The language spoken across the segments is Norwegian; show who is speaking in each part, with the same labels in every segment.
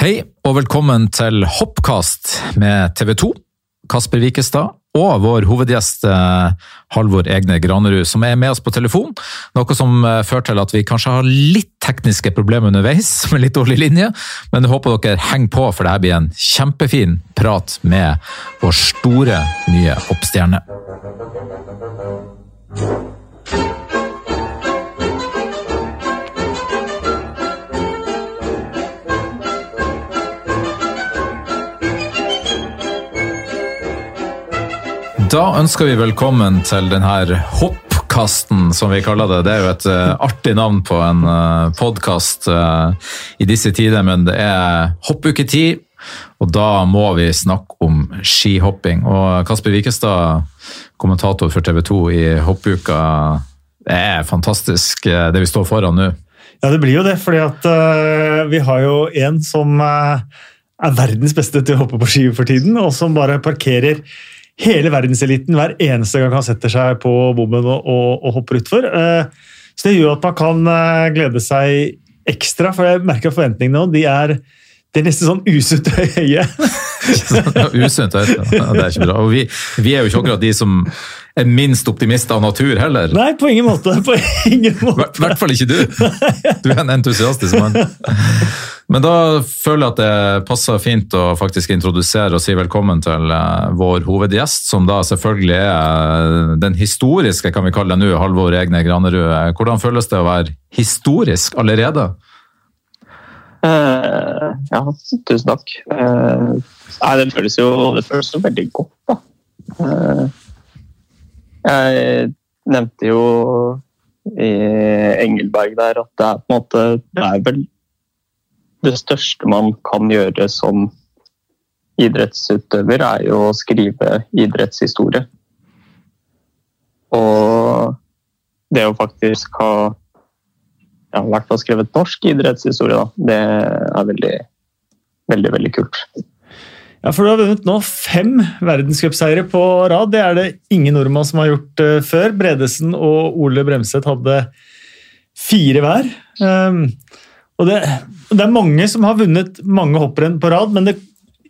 Speaker 1: Hei og velkommen til Hoppkast med TV 2. Kasper Wikestad og vår hovedgjest eh, Halvor Egne Granerud, som er med oss på telefon. Noe som eh, fører til at vi kanskje har litt tekniske problemer underveis, med litt dårlig linje. Men jeg håper dere henger på, for dette blir en kjempefin prat med vår store nye hoppstjerne. Da ønsker vi velkommen til denne hoppkasten, som vi kaller det. Det er jo et uh, artig navn på en uh, podkast uh, i disse tider, men det er hoppuketid. Og da må vi snakke om skihopping. Og Kasper Wikestad, kommentator for TV 2 i hoppuka. Det er fantastisk det vi står foran nå.
Speaker 2: Ja, det blir jo det, fordi at vi har jo en som er verdens beste til å hoppe på ski for tiden, og som bare parkerer hele verdenseliten hver eneste gang han setter seg på bommen og, og, og hopper utfor. Eh, så det gjør at man kan eh, glede seg ekstra, for jeg merker forventningene nå. De er, de er nesten sånn usunt høye.
Speaker 1: usunt høye, det er ikke bra. Og vi, vi, er jo ikke akkurat de som er minst optimist av natur heller.
Speaker 2: Nei, på ingen måte. På ingen måte.
Speaker 1: I hvert fall ikke du. Du er en entusiastisk mann. Men da føler jeg at det passer fint å faktisk introdusere og si velkommen til eh, vår hovedgjest, som da selvfølgelig er eh, den historiske, kan vi kalle det nå, Halvor Egne Granerud. Hvordan føles det å være historisk allerede?
Speaker 3: Uh, ja, tusen takk. Uh, nei, det føles jo det føles jo veldig godt, da. Uh, jeg nevnte jo i Engelberg der at det er på en måte Det er vel det største man kan gjøre som idrettsutøver, er jo å skrive idrettshistorie. Og det å faktisk ha ja, i hvert fall skrevet norsk idrettshistorie, da, det er veldig, veldig, veldig kult.
Speaker 2: Ja, for Du har vunnet nå fem verdenscupseiere på rad. Det er det ingen nordmann som har gjort uh, før. Bredesen og Ole Bremseth hadde fire hver. Um, og det, det, er mange som har vunnet mange hopprenn på rad, men det,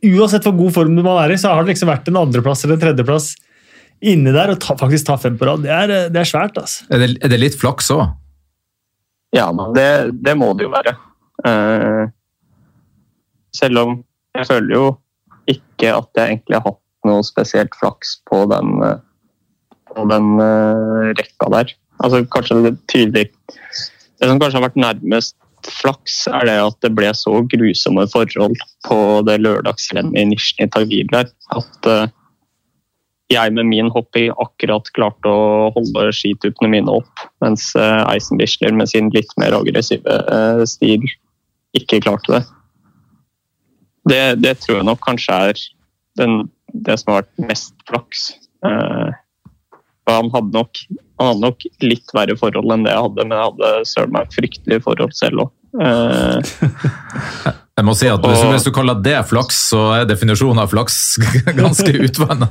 Speaker 2: uansett hvor god form du må være i, så har det liksom vært en andreplass eller en tredjeplass inni der, og ta, faktisk ta fem på rad. Det er, det er svært. altså.
Speaker 1: Er det, er det litt flaks òg?
Speaker 3: Ja, det, det, må det jo være. Uh, selv om jeg føler jo ikke at jeg egentlig har hatt noe spesielt flaks på den, eh, på den uh, rekka der. Altså kanskje det tydelig Det som kanskje har vært nærmest flaks, er det at det ble så grusomme forhold på det lørdagsrennet i Nizjnij Tagil at uh, jeg med min hopping akkurat klarte å holde skituppene mine opp, mens uh, Eisenbichler med sin litt mer aggressive uh, stil ikke klarte det. det. det. tror jeg nok kanskje er den, det som har vært mest flaks. Han hadde, nok, han hadde nok litt verre forhold enn det jeg hadde, men jeg hadde søren meg fryktelige forhold selv òg.
Speaker 1: Uh, jeg må si at hvis, hvis, du kaller det flaks, så er definisjonen av flaks ganske utvanna.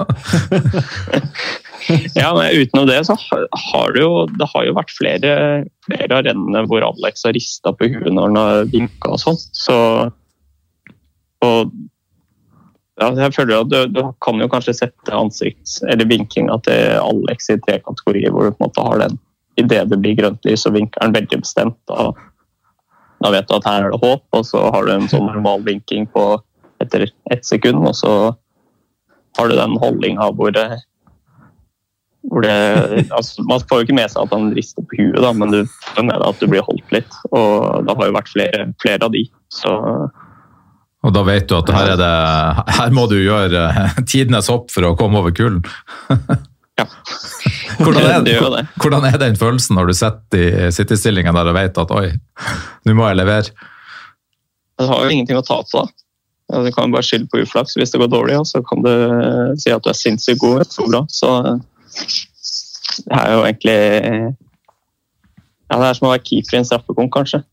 Speaker 3: ja, men utenom det så har det jo, det har jo vært flere, flere av rennene hvor Alex har rista på huet når han har vinka og sånn. Så, og jeg føler at du, du, kan jo kanskje sette ansikts- eller vinkinga til Alex i tre kategorier, hvor du på en måte har den idet det blir grønt lys, og vinker den veldig bestemt. Da, da, vet du at her er det håp, og så har du en sånn normal vinking på etter ett sekund, og så har du den holdninga hvor det hvor det, altså, man får jo ikke med seg at han rister på huet, da, men du får med deg at du blir holdt litt. Og det har jo vært flere, flere av de. Så
Speaker 1: og da vet du at her, det, her må du gjøre eh, tidenes hopp for å komme over kulden.
Speaker 3: ja.
Speaker 1: Hvordan er, det, hvordan er, den følelsen når du sitter i sittestillingen der og vet at oi, nå må jeg levere?
Speaker 3: Du har jo ingenting å ta til, da. Du kan bare skylde på uflaks hvis det går dårlig, og så kan du si at du er sinnssykt god. Så bra. Så det er jo egentlig ja, Det er som å være keeper i en straffekonk, kanskje.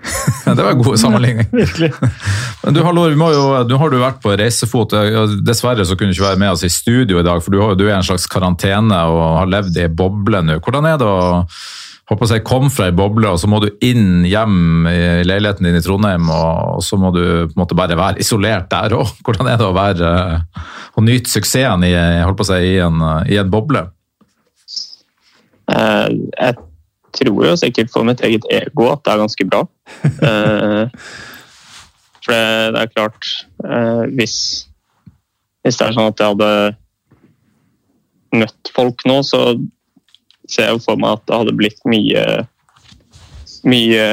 Speaker 1: det var en god sammenligning.
Speaker 2: Virkelig.
Speaker 1: Men du, hallo, jo, du har du vært på reisefot. Dessverre så kunne du ikke være med oss i studio i dag, for du, er i en slags karantene og har levd i boble nå. Hvordan er det å håper jeg, kom fra ei boble, og så må du inn hjem i leiligheten din i Trondheim, og så må du på en måte bare være isolert der òg. Hvordan er det å være og nyte suksessen i, holdt på å si, i, en, i en boble?
Speaker 3: Uh, jeg tror jo sikkert for mitt eget ego at det er ganske bra. Eh, for det, det er klart, eh, hvis, hvis det er sånn at jeg hadde møtt folk nå, så ser jeg for meg at det hadde blitt mye mye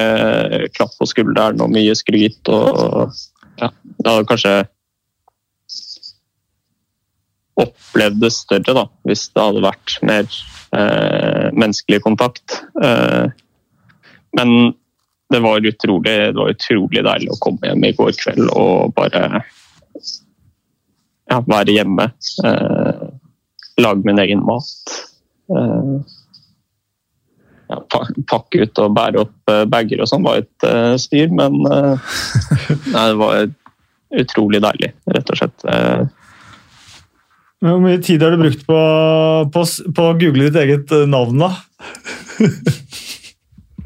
Speaker 3: klapp på skulderen og mye skryt. og ja, Det hadde kanskje opplevd det større da, hvis det hadde vært mer eh, menneskelig kontakt. Eh, men det var, utrolig, det var utrolig deilig å komme hjem i går kveld og bare ja, være hjemme. Eh, lage min egen mat. Eh, ja, pakke ut og bære opp eh, bager og sånn var et styr, men nei, det var utrolig deilig, rett og slett.
Speaker 2: Hvor mye tid har du brukt på, på, på å google ditt eget navn, da?
Speaker 3: jeg,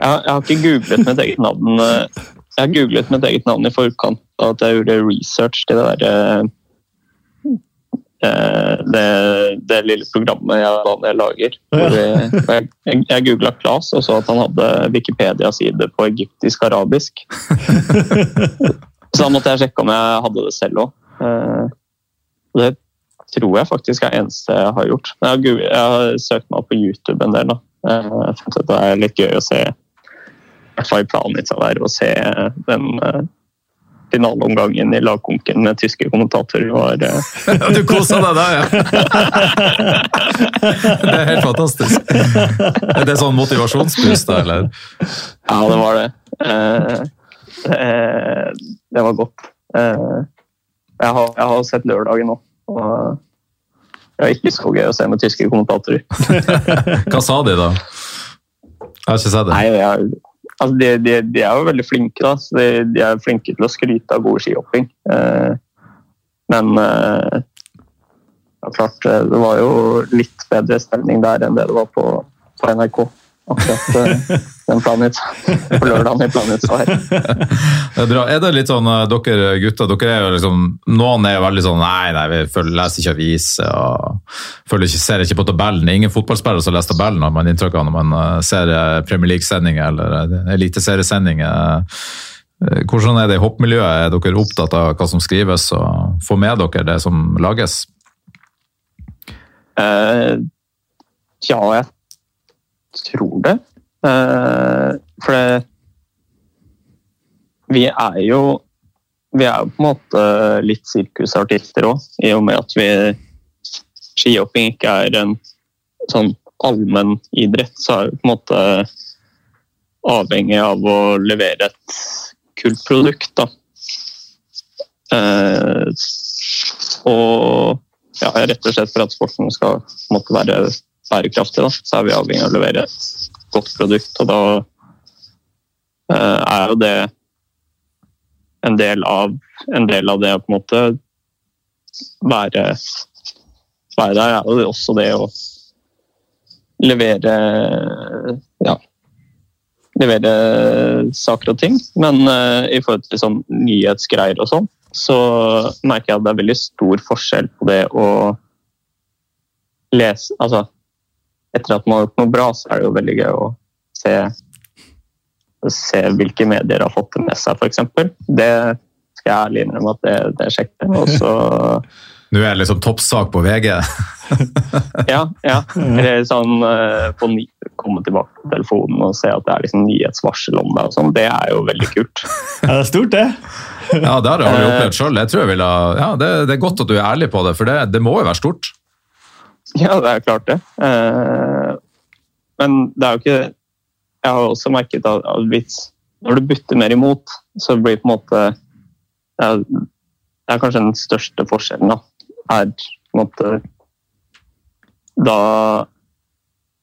Speaker 3: jeg, har ikke googlet mitt eget navn. Jeg har googlet mitt eget navn i forkant av at jeg gjorde research til det der Eh, det, det, lille programmet jeg, jeg lager. Ja. Jeg, jeg, jeg googla Klas og så at han hadde Wikipedia-side på egyptisk-arabisk. så da måtte jeg sjekke om jeg hadde det selv òg. Eh, det tror jeg faktisk er det eneste jeg har gjort. Jeg har, jeg har søkt meg opp på YouTube en del. Da. Eh, det er litt gøy å se i hvert fall i planen mitt å se den finaleomgangen i lagkonken med tyske kommentatorer var
Speaker 1: ja, Du kosa deg da, ja! det er helt fantastisk. Er det sånn motivasjonsboost, da, eller?
Speaker 3: Ja, det var det. Eh, det var godt. Eh, jeg har, jeg har sett lørdagen nå. Og det var ikke så gøy å se med tyske kommentatorer.
Speaker 1: Hva sa de, da? Jeg har ikke sett det.
Speaker 3: Nei, jeg, Altså, de, de, de, er jo veldig flinke. Da. De, de, er flinke til å skryte av god skihopping. Eh, men eh, ja, klart, eh, det var jo litt bedre stemning der enn det det var på, på NRK akkurat uh, den Planet på lørdagen i Planet
Speaker 1: er bra. Er det litt sånn, eh, dere gutter, dere er jo liksom, noen er jo veldig sånn Nei, nei, vi følger, leser ikke aviser og følger ikke, ser ikke på tabellen. Ingen fotballspillere som leser tabellen, har man inntrykk av når man eh, ser Premier League-sendinger eller eliteseriesendinger. Hvordan er det i hoppmiljøet? Er dere opptatt av hva som skrives, og får med dere det som lages?
Speaker 3: Uh, ja, jeg tror det. Eh, for det Vi er jo Vi er jo på en måte litt sirkusartister òg, i og med at vi skihopping ikke er en sånn allmenn idrett, så er vi på en måte avhengig av å levere et kult produkt. Da. Eh, og ja, rett og slett for at sporten skal måtte være bærekraftig, da, så er vi avhengig av å levere et godt produkt. Og da uh, er jo det en del av, en del av det å på en måte være, være der, er jo også det å levere ja, levere saker og ting. Men uh, i forhold til sånn nyhetsgreier og sånn, så merker jeg at det er veldig stor forskjell på det å lese Altså etter at man har gjort noe bra, så er det jo veldig gøy å se, se hvilke medier har fått det med seg, f.eks. Det skal jeg ærlig innrømme at det, det sjekker jeg. så
Speaker 1: Nå er det liksom toppsak på VG?
Speaker 3: ja. ja. Eller sånn på ny, komme tilbake på telefonen og se at det er liksom nyhetsvarsel om det. og sånn. Det er jo veldig kult.
Speaker 2: ja, det er stort, det.
Speaker 1: ja, det har jeg opplevd sjøl. Ja, det, det, er godt at du er ærlig på det, for det, det må jo være stort.
Speaker 3: Ja, det er klart det. Eh, men det er jo ikke Jeg har også merket at når du bytter mer imot, så blir det på en måte Det er kanskje den største forskjellen, da. Er på en måte Da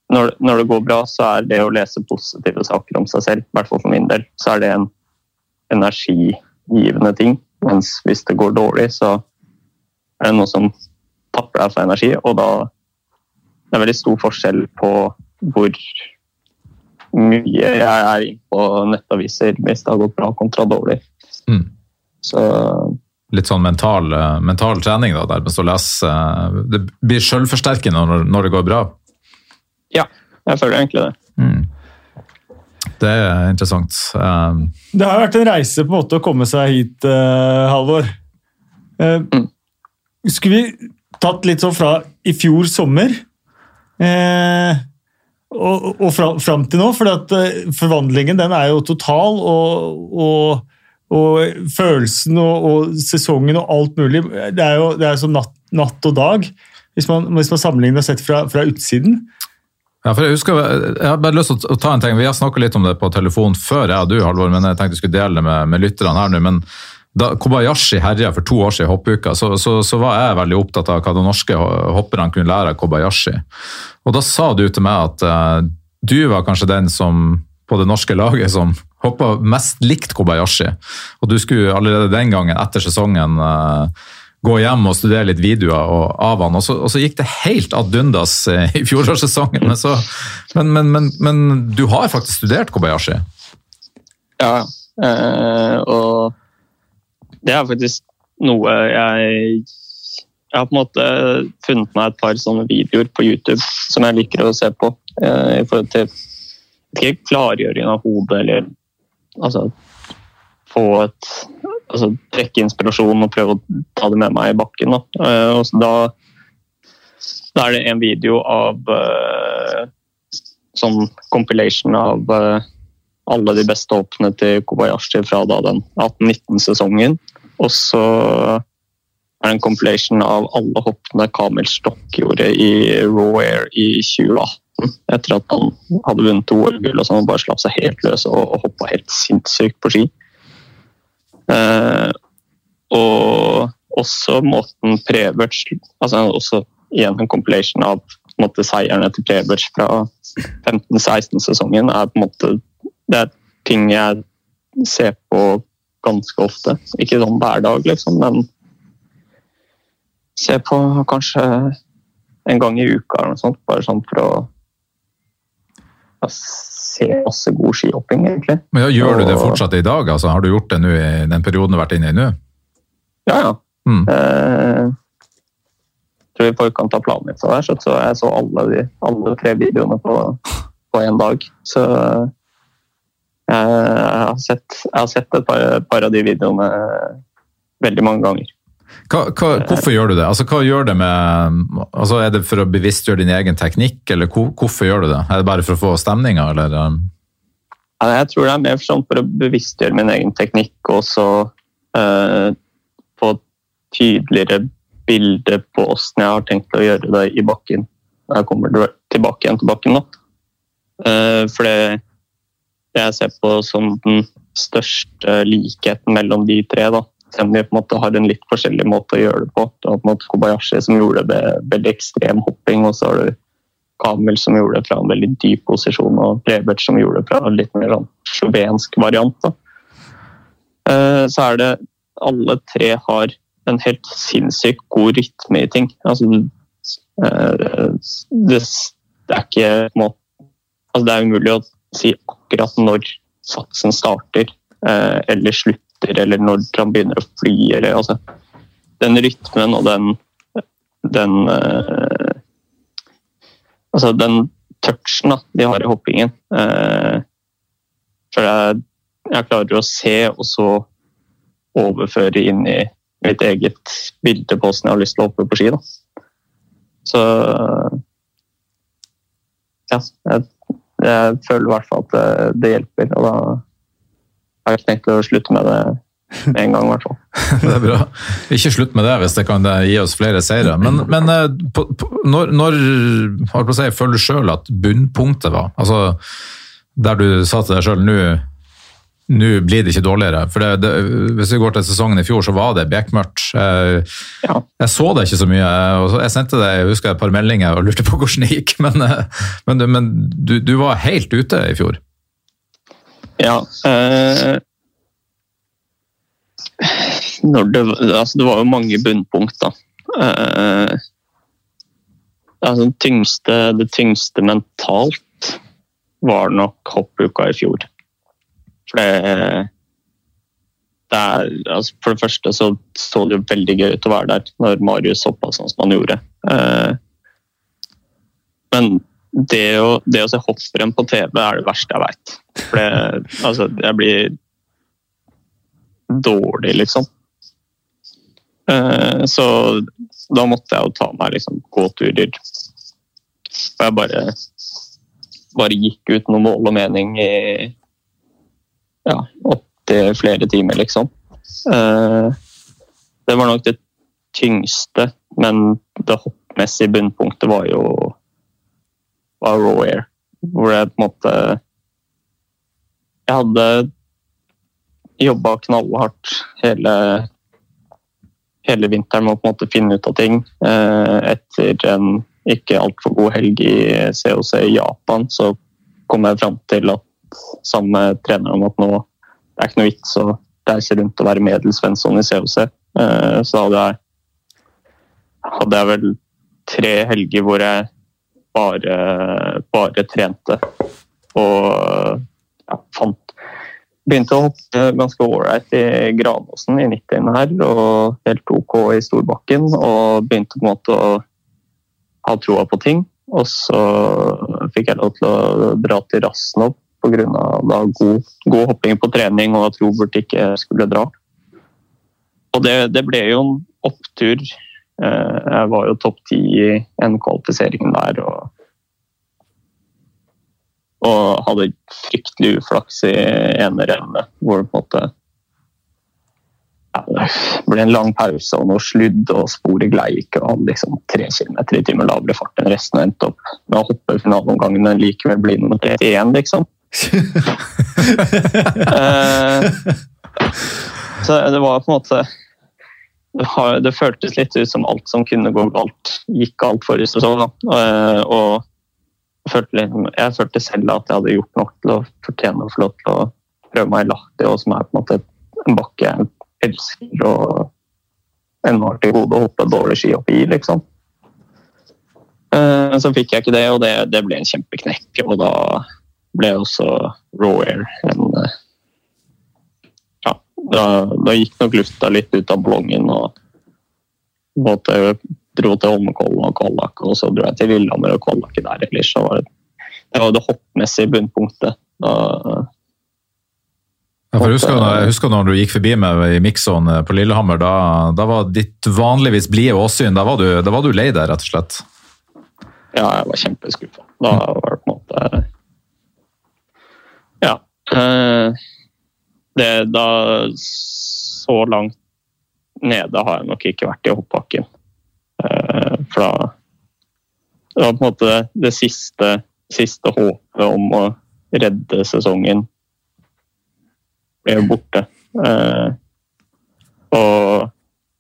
Speaker 3: når, når, det går bra, så er det å lese positive saker om seg selv, i hvert fall for min del, så er det en energigivende ting. Mens hvis det går dårlig, så er det noe som tapper deg for energi, og da det er veldig stor forskjell på hvor mye jeg er inne på nettaviser hvis det har gått bra kontra dårlig.
Speaker 1: Mm.
Speaker 3: Så
Speaker 1: Litt sånn mental, eh, mental trening, da, der å lese eh, Det blir selvforsterkende når, når det går bra.
Speaker 3: ja, jeg føler egentlig det.
Speaker 1: Mm. Det er interessant. Um.
Speaker 2: Det har vært en reise på en måte å komme seg hit, uh, Halvor. Uh,
Speaker 3: Mm.
Speaker 2: skulle vi tatt litt sånn fra i fjor sommer eh, og, og fram, fram til nå? For at eh, forvandlingen den er jo total, og, og, og følelsen og, sesongen og alt mulig Det er jo det er som natt, natt og dag, hvis man, hvis man sammenligner og sett fra, fra utsiden.
Speaker 1: Ja, for Jeg husker, jeg har bare lyst til å ta en ting. Vi har snakka litt om det på telefon før, jeg og du, Halvor, men jeg tenkte jeg skulle dele det med, med lytterne her nå. men da Kobayashi herja for to år siden i hoppuka, så, så, så var jeg veldig opptatt av hva de norske hopperne kunne lære av Kobayashi. Og Da sa du til meg at eh, du var kanskje den som på det norske laget som hoppa mest likt Kobayashi. Og du skulle allerede den gangen, etter sesongen, eh, gå hjem og studere litt videoer og, av han, og så, og så gikk det helt ad undas eh, i fjorårssesongen. Men, så, men, men, men, men du har faktisk studert Kobayashi?
Speaker 3: Ja, øh, og det er faktisk noe jeg Jeg har på en måte funnet meg et par sånne videoer på YouTube som jeg liker å se på. Eh, I forhold til ikke klargjøring av hodet eller altså få et altså trekke inspirasjon og prøve å ta det med meg i bakken. Da, eh, da, da er det en video av eh, sånn compilation av eh, alle de beste hoppene til Kobayashi fra da den 18-19-sesongen. Og så er det en compilation av alle hoppene Kamil Stokk gjorde i Raw Air i 2018. Etter at han hadde vunnet OL-gull og sånn, og bare slapp seg helt løs og, hoppa helt sinnssykt på ski. Eh, og også måten Preverts altså også igjen en compilation av på en måte, seierne til Preverts fra 15-16-sesongen er på en måte det er ting jeg ser på ganske ofte. Ikke sånn hver dag, liksom, men ser på kanskje en gang i uka eller noe sånt. Bare sånn for å ja, se masse god skihopping, egentlig.
Speaker 1: Men ja, Gjør du det fortsatt i dag? Altså, har du gjort det nå i den perioden du har vært inne i nå?
Speaker 3: Ja, ja.
Speaker 1: Mm.
Speaker 3: Eh, tror I forkant av planen min så, så, jeg så alle, de, alle tre videoene på, på en dag. Så jeg, har sett, jeg har sett et par, par av de videoene veldig mange ganger.
Speaker 1: Hva, hva, hvorfor gjør du det? Altså, hva gjør det med, altså, er det for å bevisstgjøre din egen teknikk, eller hvor, hvorfor gjør du det? Er det bare for å få stemninga, eller? um?
Speaker 3: Jeg tror det er mer sånn for å bevisstgjøre min egen teknikk og så eh, få tydeligere bilde på åssen jeg har tenkt å gjøre det i bakken når jeg kommer tilbake igjen til bakken. Da. Eh, for det jeg ser på som den største likheten mellom de tre, da. selv om de på en måte har en litt forskjellig måte å gjøre det på. Du har på en måte Kobayashi som gjorde det veldig ekstrem hopping, og så har du Kamel som gjorde det fra en veldig dyp posisjon, og Prebert som gjorde det fra en litt mer sånn slovensk variant. Da. Eh, Så er det alle tre har en helt sinnssykt god rytme i ting. Altså, eh, det, det er ikke på en måte, altså Det er umulig å si akkurat når satsen starter eh, eller slutter, eller når han begynner å fly. Eller, altså, den rytmen og den, den eh, altså den touchen da, de har i hoppingen. Eh, jeg, jeg klarer å se og så overføre inn i mitt eget bilde på hvordan jeg har lyst til å hoppe på ski. Da. Så ja, jeg, jeg føler i hvert fall at det, det hjelper. Og da har jeg ikke tenkt å slutte med det med en gang, i hvert fall.
Speaker 1: Det er bra. Ikke slutt med det hvis det kan gi oss flere seire. Men, men eh, på, på, når, når si, føler du sjøl at bunnpunktet var? Altså, der du sa til deg sjøl nå nå blir det ikke dårligere. For det, det, Hvis vi går til sesongen i fjor, så var det bekmørkt. Jeg,
Speaker 3: Ja.
Speaker 1: jeg så det ikke så mye. og så- Jeg sendte deg jeg husker et par meldinger og lurte på hvordan det gikk, men, eh, men, du- men du, du var helt ute i fjor.
Speaker 3: Ja. Eh, det, altså det var jo mange bunnpunkt, da. Eh, altså det, tyngste, det tyngste mentalt var nok hoppuka i fjor. For det, det er, altså For det første så så det jo veldig gøy ut å være der når Marius hoppa sånn som han gjorde. Eh, men det å, det å se hopprenn på TV er det verste jeg veit. For det, altså, jeg blir dårlig, liksom. Eh, så da måtte jeg jo ta meg liksom, gåturer. Og jeg bare, bare gikk uten noe mål og mening i ja, opptil flere timer, liksom. Eh, det var nok det tyngste, men det hoppmessige bunnpunktet var jo var Raw Air. Hvor jeg på en måte Jeg hadde jobba knallhardt hele, hele vinteren med å på en måte finne ut av ting. Eh, etter en ikke altfor god helg i COC i Japan, så kom jeg fram til at sammen med treneren om at nå det er ikke noe vits å reise rundt og være medelsvensson i COC. Eh, så hadde jeg, hadde jeg vel tre helger hvor jeg bare, bare trente. Og ja, fant Begynte å hoppe ganske ålreit i Granåsen i 90 her, og helt OK i Storbakken. Og begynte på en måte å ha troa på ting. Og så fikk jeg lov til å dra til Rassen opp pga. God, god hopping på trening og at Robert ikke skulle dra. Og det, det ble jo en opptur. Eh, jeg var jo topp ti i en kvalifisering der. og og hadde fryktelig uflaks i ene rennet, hvor det på en måte ja, ble en lang pause og noe sludd, og sporet glei ikke. og liksom Tre kilometer i timen lavere fart enn resten endte opp med å hoppe finaleomgangen, men likevel bli nummer 31, liksom. Eh, så det var på en måte det føltes litt ut som alt som kunne gå galt, gikk galt forrige sesong. Eh, og jeg følte, selv at jeg hadde gjort nok til å fortjene å få lov til å prøve meg i Lahti, som er på en måte en bakke jeg elsker og ennå har til gode å hoppe dårlig ski opp i, liksom. Eh, så fikk jeg ikke det, og det, det ble en kjempeknekk. Og da ble også Raw Air en eh, Ja, da, da gikk nok lufta litt ut av ballongen, og måtte dro til Holmenkollen og Kvallak, og så dro jeg til Lillehammer og Kvallak der. Ellers så var det, det var det hoppmessige bunnpunktet. Da,
Speaker 1: ja, jeg husker, jeg husker når du gikk forbi meg i Mikson på Lillehammer, da, da var ditt vanligvis blide åsyn da var, du, da var du lei deg, rett og slett?
Speaker 3: Ja, jeg var kjempeskuffa. Da var det på en måte Ja. Eh, det, da Så langt nede har jeg nok ikke vært i hoppbakken. Eh, for da Det var på en måte det siste, siste håpet om å redde sesongen ble borte. Eh, og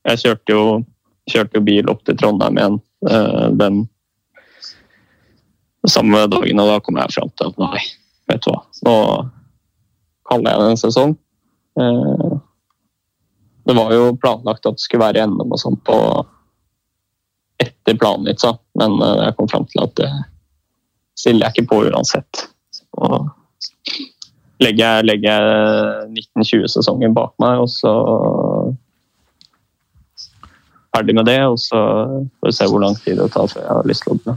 Speaker 3: jeg kjørte jo, kjørte jo bil opp til Trondheim igjen den samme dagen, og da kom jeg fram til at nei, vet du hva, nå kaller jeg det en sesong. Det var jo planlagt at det skulle være NM og sånn på etter Planica, men eh, jeg kom fram til at det stiller jeg ikke på uansett. Så legger jeg, legger jeg 1920-sesongen bak meg, og så ferdig med det. Og så får vi se hvor lang tid det tar før jeg har lyst til å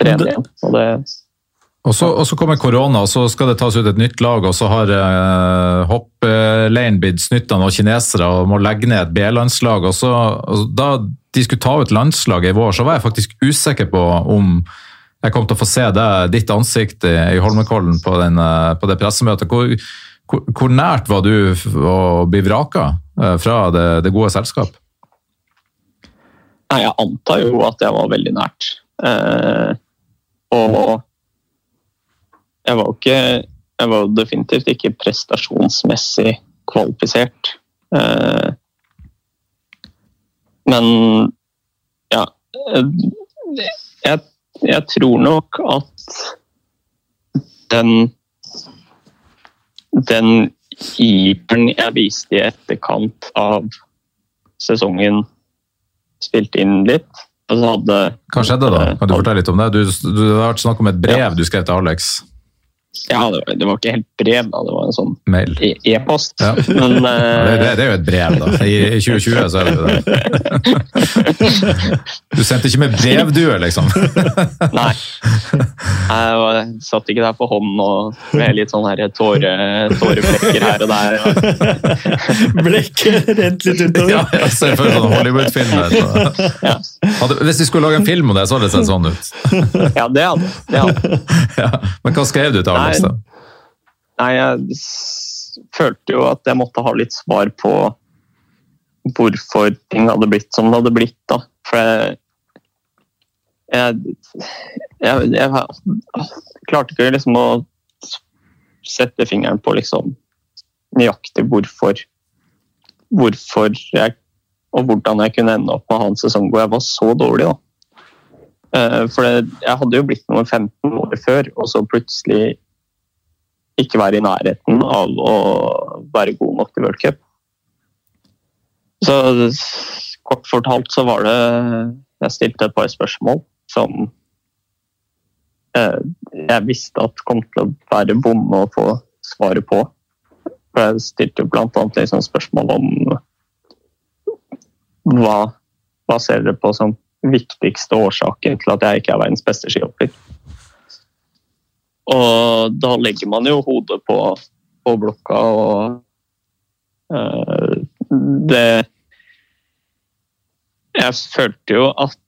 Speaker 3: trene igjen. Og det
Speaker 1: og så, og så, kommer korona, og så skal det tas ut et nytt lag, og så har eh, hoppleiren blitt snytta av kinesere og må legge ned et B-landslag. og, så, og Da de skulle ta ut landslaget i vår, så var jeg faktisk usikker på om jeg kom til å få se det, ditt ansikt i Holmenkollen på, den, eh, på det pressemøtet. Hvor, hvor, hvor, nært var du å bli vraka eh, fra det, det gode selskap?
Speaker 3: Nei, jeg antar jo at jeg var veldig nært. Eh, og jeg var ikke Jeg var definitivt ikke prestasjonsmessig kvalifisert. Eh, men ja jeg, jeg, tror nok at den den iveren jeg viste i etterkant av sesongen, spilte inn litt.
Speaker 1: Altså hadde, Hva skjedde da? Kan du fortelle litt om det? Du, du, det har vært snakk om et brev ja. du skrev til Alex?
Speaker 3: Ja, det var, det var, ikke helt brev, da. Det var en sånn
Speaker 1: Mail.
Speaker 3: e- e-post.
Speaker 1: Ja.
Speaker 3: Men
Speaker 1: Ja, det, det, det er jo et brev, da. I, i 2020 så er det det. Du sendte ikke med brevdue, liksom?
Speaker 3: nei. Jeg var, satt ikke der på hånd og med litt sånn tåre, tåreflekker her og der.
Speaker 2: Blekket rent litt
Speaker 1: Ja,
Speaker 2: utover.
Speaker 1: jeg ser for sånn Hollywood-film.
Speaker 3: Ja,
Speaker 1: Hvis de skulle lage en film om det, så hadde det sett sånn ut.
Speaker 3: ja det hadde det. Hadde.
Speaker 1: Ja. Men hva skrev du til Alex, da?
Speaker 3: Nei, jeg følte jo at jeg måtte ha litt svar på hvorfor ting hadde blitt som det hadde blitt. da. For jeg, jeg, jeg, jeg, klarte ikke liksom å sette fingeren på liksom nøyaktig hvorfor hvorfor jeg og hvordan jeg kunne ende opp med å ha en sesong hvor jeg var så dårlig. da. Eh, For jeg hadde jo blitt nummer 15 år før, og så plutselig ikke være i nærheten av å være god nok til World Cup. Så kort fortalt så var det Jeg stilte et par spørsmål som eh, jeg visste at kom til å være vonde å få svaret på. For jeg stilte jo annet liksom spørsmål om hva, hva ser dere på som viktigste årsaken til at jeg ikke er verdens beste skihopper? Og da legger man jo hodet på, på blokka, og uh, det Jeg følte jo at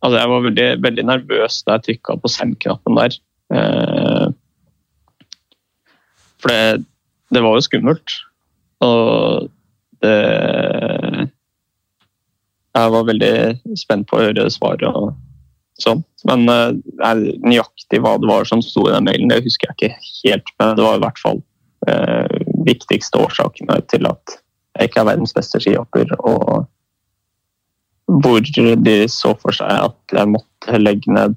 Speaker 3: Altså, jeg var veldig, veldig nervøs da jeg trykka på send-knappen der. Uh, for det, det var jo skummelt. Og det Jeg var veldig spent på å høre svaret og sånn. Men uh, nøyaktig hva det var som sto i den mailen, det husker jeg ikke helt. Men det var i hvert fall uh, viktigste årsakene til at jeg ikke er verdens beste skihopper. Og hvor de så for seg at jeg måtte legge ned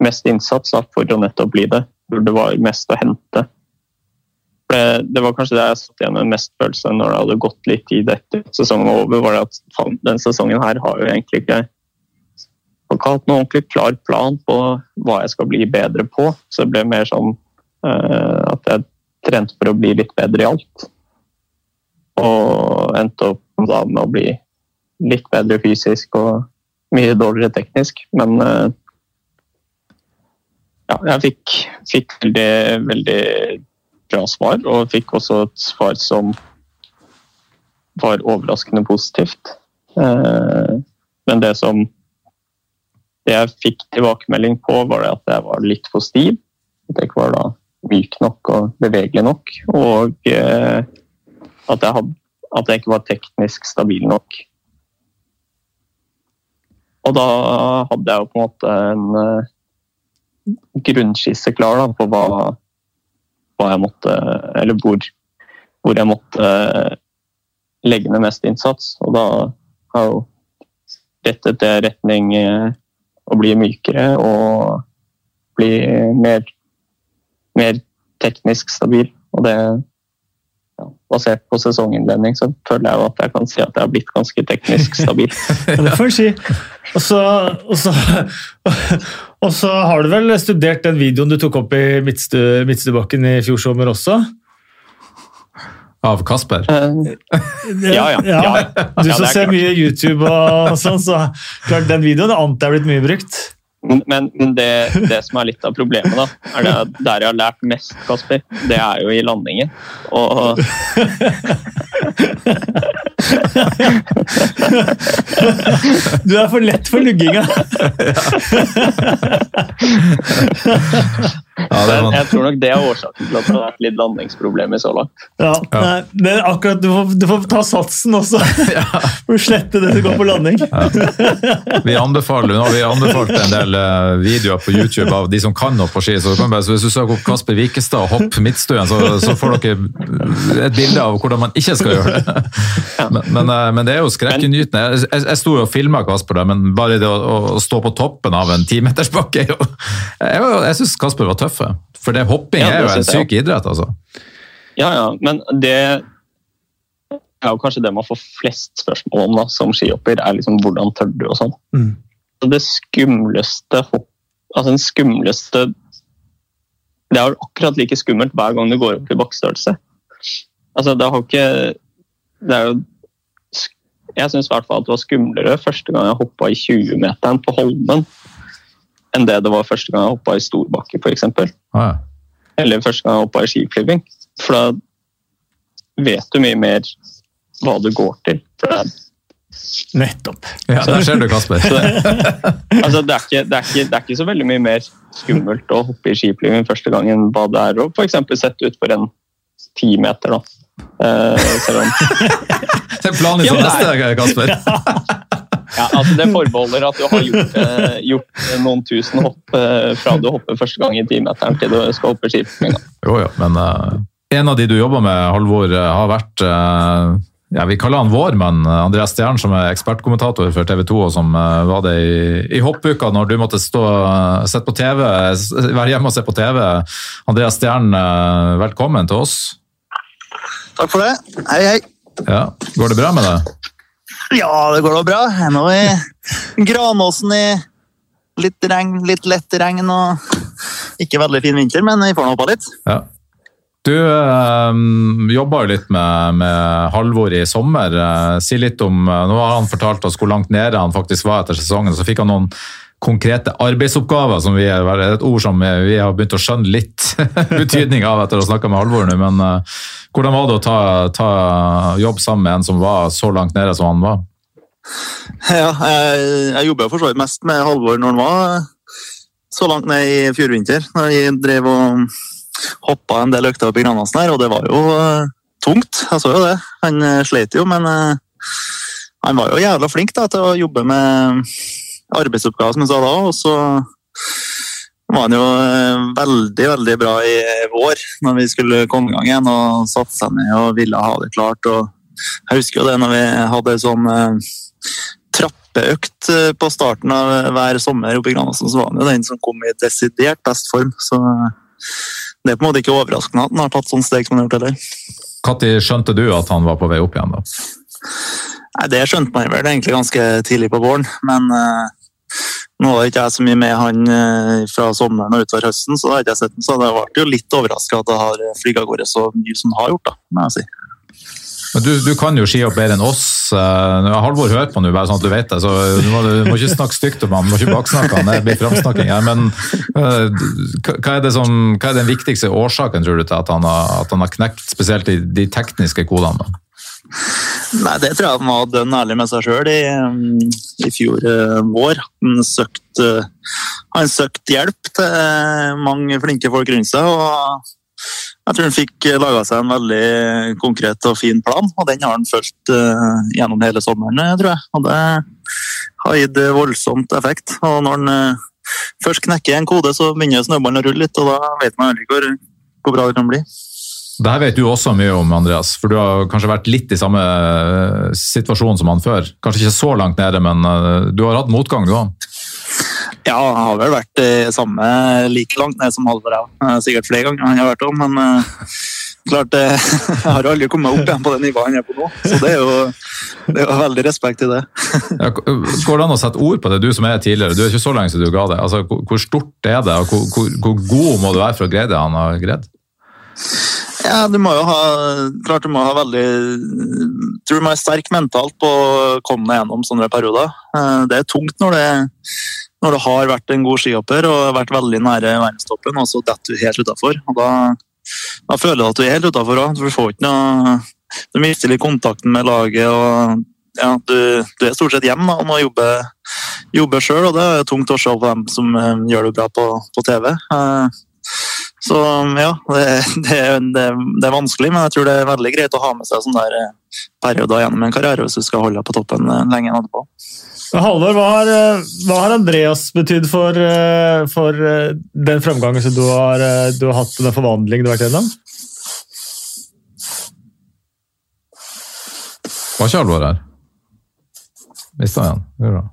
Speaker 3: mest innsats for å nettopp bli det. Hvor det var mest å hente. Det, det var kanskje det jeg satt igjen med mest følelse når det hadde gått litt tid etter sesongen over. var det at faen, den sesongen her har jo egentlig ikke har ikke hatt noen ordentlig klar plan på hva jeg skal bli bedre på. Så det ble mer sånn uh, at jeg trente for å bli litt bedre i alt. Og endte opp da med å bli litt bedre fysisk og mye dårligere teknisk. Men uh, ja, jeg fikk, fikk veldig, veldig bra svar, og fikk også et svar som var overraskende positivt. Uh, men det som det jeg fikk tilbakemelding på, var at jeg var litt for stiv. At jeg ikke var da myk nok og bevegelig nok. Og eh, at, jeg had, at jeg ikke var teknisk stabil nok. Og da hadde jeg jo på en måte en eh, grunnskisse klar da, på hva, hva jeg måtte Eller hvor, hvor jeg måtte eh, legge ned mest innsats. Og da har jeg jo rettet det retning eh, å bli mykere og bli mer, mer teknisk stabil. Og det ja, Basert på sesonginnledning så føler jeg jo at jeg kan si at jeg har blitt ganske teknisk stabil.
Speaker 2: Det får en si. Og så, og, så, og så har du vel studert den videoen du tok opp i Midtstu- Midtstubakken i fjor sommer også?
Speaker 1: Av Kasper?
Speaker 3: Eh, Ja, ja. ja.
Speaker 2: Du som
Speaker 3: er
Speaker 2: ser
Speaker 3: klart.
Speaker 2: mye YouTube og sånn, så klart den videoen antar jeg er blitt mye brukt.
Speaker 3: Men, men det, det som er litt av problemet, da, er det der jeg har lært mest, Kasper, det er jo i landingen. Og
Speaker 2: Du er for lett for lugginga.
Speaker 1: Ja, det
Speaker 3: jeg, tror nok det er årsaken til at det har vært litt landingsproblemer så langt.
Speaker 2: Ja, nei, men akkurat du får, du får ta satsen også. For å slette det som går på landing.
Speaker 1: vi anbefaler, nå vi anbefalte en del eh, videoer på YouTube av de som kan noe på ski. Så, kan bare, så hvis du søker opp Kasper Wikestad og hopp midtstuen, så, så får dere et bilde av hvordan man ikke skal gjøre det. Men, men, eh, men det er jo skrekkinngytende. Jeg, jeg, jeg sto jo og filma Kasper, da, men bare det å, å stå på toppen av en timetersbakke Jeg, Jeg, jeg syns Kasper var tøff. For det hopping
Speaker 3: Ja, det
Speaker 1: er jo en syk idrett, altså.
Speaker 3: Ja, ja, men det er jo kanskje det man får flest spørsmål om da, som skihopper, er liksom hvordan tør du og sånn.
Speaker 2: Mm.
Speaker 3: Det skumleste hopp, altså den skumleste det er akkurat like skummelt hver gang du går opp i bakkestørrelse. Altså, det har ikke Det er jo Jeg syns i hvert fall at det var skumlere første gang jeg hoppa i 20-meteren på Holmen, enn det det var første gang jeg hoppa i storbakke, f.eks.
Speaker 1: Ah, ja.
Speaker 3: Eller første gang jeg hoppa i skiflyving. For da vet du mye mer hva du går til. For det er
Speaker 2: Nettopp.
Speaker 1: ja, der ser du, Kasper.
Speaker 3: Så det, altså, det, er ikke, det, er ikke, det er ikke så veldig mye mer skummelt å hoppe i skiflyging første gang enn hva det er å f.eks. sette utfor en ti meter. Da. Eh, selv om
Speaker 1: Det er planen
Speaker 3: Ja,
Speaker 1: for neste, Kasper.
Speaker 3: ja, altså det forbeholder at du har gjort, uh, gjort noen tusen hopp uh, fra du hopper første gang i timeteren til du skal hoppe skiflyging. da.
Speaker 1: Jo, jo, men eh, en av de du jobber med, Halvor, eh, har vært eh, ja, Vi kaller han vår, men eh, Andreas Stjern, som er ekspertkommentator for TV 2, og som eh, var det i, i hoppuka når du måtte stå uh, på TV, være hjemme og se på TV. Andreas Stjern, eh, velkommen til oss.
Speaker 4: Takk for det. Hei, hei.
Speaker 1: Ja, Går det bra med deg?
Speaker 4: Ja, det går da bra. Jeg er nå i Granåsen i litt regn, litt lett regn og ikke veldig fin vinter, men vi får nå hoppa litt.
Speaker 1: Ja. Du øh, jobba jo litt med, med Halvor i sommer. Eh, si litt om eh, Nå har han fortalt oss hvor langt nede han faktisk var etter sesongen. Så fikk han noen konkrete arbeidsoppgaver, som vi er et ord som vi har begynt å skjønne litt betydning av etter å ha snakka med Halvor nå. Men eh, hvordan var det å ta, ta jobb sammen med en som var så langt nede som han var?
Speaker 4: Ja, jeg, jeg jobba for så vidt mest med Halvor når han var så langt ned i fjor vinter. Når jeg drev og hoppa en del økter opp i Granåsen her, og det var jo eh, tungt. Jeg så jo det. Han sleit jo, men eh, han var jo jævla flink da, til å jobbe med arbeidsoppgaver, som han sa da. Og så var han jo eh, veldig, veldig bra i vår, når vi skulle komme i gang igjen og satte seg ned og ville ha det klart. og jeg husker jo det når vi hadde sånn eh, trappeøkt eh, på starten av hver sommer oppe i Granåsen, så var han jo den som kom i desidert best form. Så det er på en måte ikke overraskende at han har tatt sånn steg som han har gjort heller.
Speaker 1: Når skjønte du at han var på vei opp igjen? da?
Speaker 4: Nei, Det skjønte man vel egentlig ganske tidlig på våren, men eh, nå var ikke jeg så mye med han eh, fra sommeren og utover høsten, så da har ikke jeg sett den, så det ble jo litt overraska at det har flydd av gårde så mye som det har gjort, da, må jeg si.
Speaker 1: Men du, du kan jo skihopp bedre enn oss. Eh, Halvor hører på nå, bare sånn at du vet det. så Du må, du må ikke snakke stygt om han, du må ikke baksnakke han, det blir framsnakking her. Men eh, hva er, som, hva er den viktigste årsaken tror du, til at han har, at han har knekt spesielt de, de tekniske kodene? da?
Speaker 4: Nei, det tror jeg han var dønn ærlig med seg sjøl i, um, i fjor eh, vår. Han søkte han søkte hjelp til eh, mange flinke folk rundt seg. og Jeg tror han fikk laga seg en veldig konkret og fin plan, og den har han fulgt eh, gjennom hele sommeren, tror jeg. Og det har gitt voldsomt effekt. Og når han først knekker en kode, så begynner snøballen å rulle litt, og da vet man aldri hvor, hvor bra det kan bli.
Speaker 1: Det her vet du også mye om, Andreas, for du har kanskje vært litt i samme eh, situasjon som han før. Kanskje ikke så langt nede, men eh, du har hatt motgang, du òg?
Speaker 4: Ja, jeg har vel vært samme like langt ned som Halvor. Eh, Sikkert flere ganger jeg har vært òg, men eh, klart jeg har aldri kommet opp igjen på det nivået han er på nå. Så det er jo, det er jo veldig respekt i det.
Speaker 1: Ja, går det an å sette ord på det, du som er tidligere? Du er ikke så lenge siden du ga det. Altså, hvor stort er det, og hvor, hvor, hvor god må du være for å greie det han har greid?
Speaker 4: Ja, du må jo ha klart du må ha veldig tror du må være sterk mentalt på å komme deg gjennom sånne perioder. Eh, Det er tungt når det, når det har vært en god skihopper og vært veldig nære verdenstoppen, og så detter du helt utafor. Da, da føler du at du er helt utafor òg. Du får ikke noe Du mister litt kontakten med laget. og ja, du, du er stort sett hjemme og må jobbe, jobbe sjøl, og det er tungt å se på dem som eh, gjør det bra på, på TV. Så ja, det, det, det, det er vanskelig, men jeg tror det er veldig greit å ha med seg sånne der eh, perioder gjennom en karriere hvis du skal holde deg på toppen eh, lenge etterpå.
Speaker 2: Halvor, hva har, eh, hva har Andreas betydd for, for den framgangen som du har, du har hatt, den forvandlingen du har vært gjennom?
Speaker 1: Var ikke Halvor her? Mista han igjen? Gjorde han?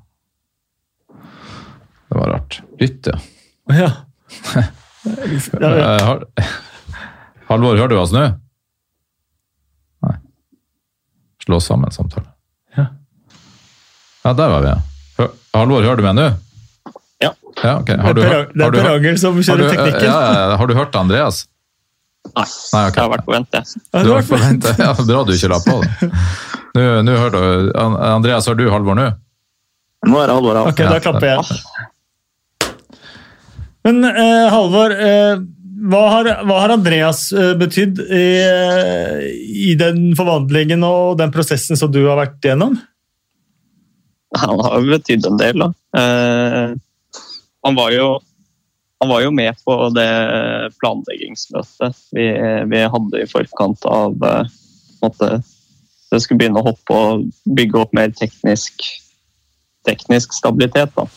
Speaker 1: Det var rart. Bytte.
Speaker 2: Ja.
Speaker 1: Eh, har- Halvor, hører du oss nå? Nei. Slå sammen samtale.
Speaker 2: Ja.
Speaker 1: Ja, der var vi. Halvor, hører du meg nå?
Speaker 3: Ja.
Speaker 1: Ja, okay. Har du,
Speaker 2: det er Per- er
Speaker 1: hørt-
Speaker 2: som
Speaker 1: har du, ja, ja, har du hørt Andreas?
Speaker 3: Nei,
Speaker 1: Nei, okay.
Speaker 3: jeg har vært på vent, jeg.
Speaker 1: Du har
Speaker 2: vært på
Speaker 1: forventet, ja, Bra du ikke la på. Nå, nå hører du, Andreas, har du Halvor nå?
Speaker 4: Nå er det Halvor.
Speaker 2: Ok, da klapper jeg. Men eh, Halvor, eh, hva, har, hva har Andreas eh, betydd i, eh, i den forvandlingen og den prosessen som du har vært gjennom?
Speaker 3: Han har jo betydd en del, da. Eh, han, var jo, han var jo med på det planleggingsmøtet vi, vi hadde i forkant av eh, måte, Det skulle begynne å hoppe og bygge opp mer teknisk, teknisk stabilitet. Da.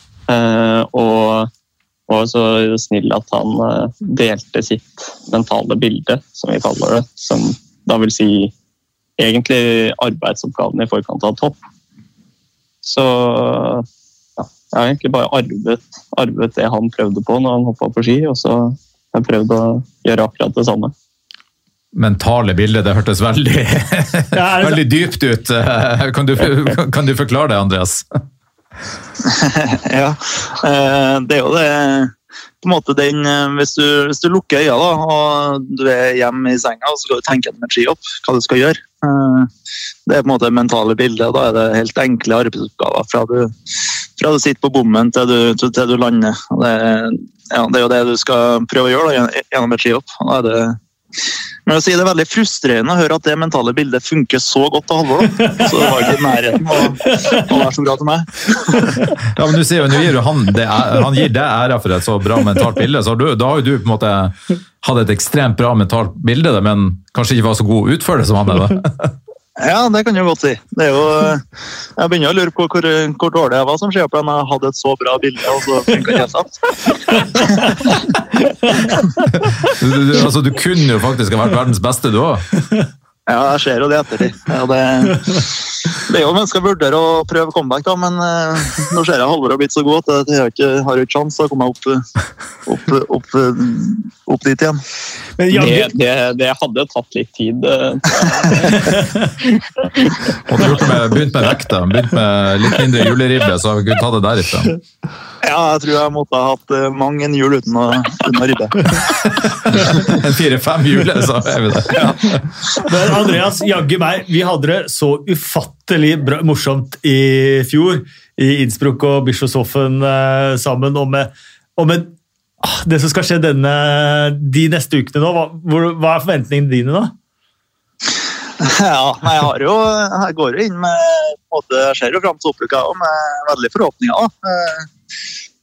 Speaker 3: Og var så snill at han eh, delte sitt mentale bilde, som vi kaller det. Som da vil si egentlig arbeidsoppgavene i forkant av topp. Så ja, jeg har egentlig bare arvet, arvet det han prøvde på når han hoppa på ski, og så har jeg prøvd å gjøre akkurat det samme.
Speaker 1: Mentale bilde, det hørtes veldig,
Speaker 2: Ja, det-
Speaker 1: veldig dypt ut. Kan du, kan du forklare det, Andreas?
Speaker 4: ja, eh, det er jo det på en måte den, eh, hvis, du, hvis du lukker øya da, og du er hjemme i senga, så skal du tenke med ski opp hva du skal gjøre. Eh, Det er på en måte mentale bildet, da er det helt enkle arbeidsoppgaver fra du, fra du sitter på bommen til du, til, du lander. Det, ja, det er jo det du skal prøve å gjøre da, gjennom et skihopp. Da er det men jeg vil si Det er veldig frustrerende å høre at det mentale bildet funker så godt til Halvor. Så det var ikke i nærheten av å være så bra til meg.
Speaker 1: Ja, men du sier jo, nå gir han, det, han gir deg æra for et så bra mentalt bilde, så du, da har jo du på en måte hatt et ekstremt bra mentalt bilde, men kanskje ikke var så god utfører som han er.
Speaker 4: Ja, det kan du godt si. Det er jo, jeg begynner å lure på hvor, hvor dårlig jeg var som skihopper når jeg hadde et så bra bilde, og så funka det helt sant.
Speaker 1: Du, du, altså, du kunne jo faktisk ha vært verdens beste, du òg.
Speaker 4: Ja, jeg ser jo det i ettertid. Ja, det, det er jo mennesker vurderer vurdere å prøve comeback, da, men eh, nå ser jeg Halvor har blitt så god at jeg har ikke, har ikke sjans til å komme opp, opp, opp, opp dit igjen.
Speaker 2: Men
Speaker 3: Det, det, det hadde tatt litt tid. eh,
Speaker 1: du gjort begynt med vekta, begynt med litt mindre juleribbe, så vi kunnet ta det derifra.
Speaker 4: Ja, jeg tror jeg måtte ha hatt eh, mang en jul uten å, uten å ribbe.
Speaker 1: En fire-fem juler, så er vi der.
Speaker 2: Men Andreas, jaggu meg, vi hadde det så ufattelig bra, morsomt i fjor. I Innsbruck og Bischofshofen eh, sammen. Og med, og med ah, det som skal skje denne, de neste ukene nå. Hva, hvor, hva er forventningene dine da?
Speaker 4: Ja, men jeg har jo Jeg går jo inn med både ser jo fram til oppuka og med veldig forhåpninger. da.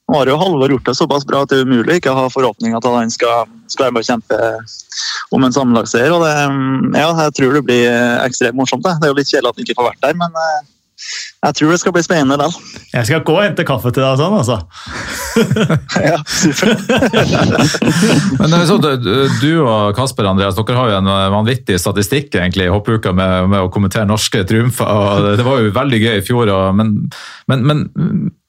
Speaker 4: Eh, Nå har jo Halvor gjort det såpass bra at det er umulig å ikke ha forhåpninger til at han skal, skal være med og kjempe om en sammenlagsseier. Ja, jeg tror det blir ekstremt morsomt. Det, det er jo litt kjedelig at han ikke får vært der, men eh, jeg tror det skal bli spennende likevel.
Speaker 2: Jeg skal gå og hente kaffe til deg og sånn, altså.
Speaker 4: Ja, supert.
Speaker 1: Men er sånn, du- du og Kasper Andreas, dere har jo en vanvittig statistikk egentlig i hoppuka med, med å kommentere norske triumfer. og Det var jo veldig gøy i fjor, og, men, men, men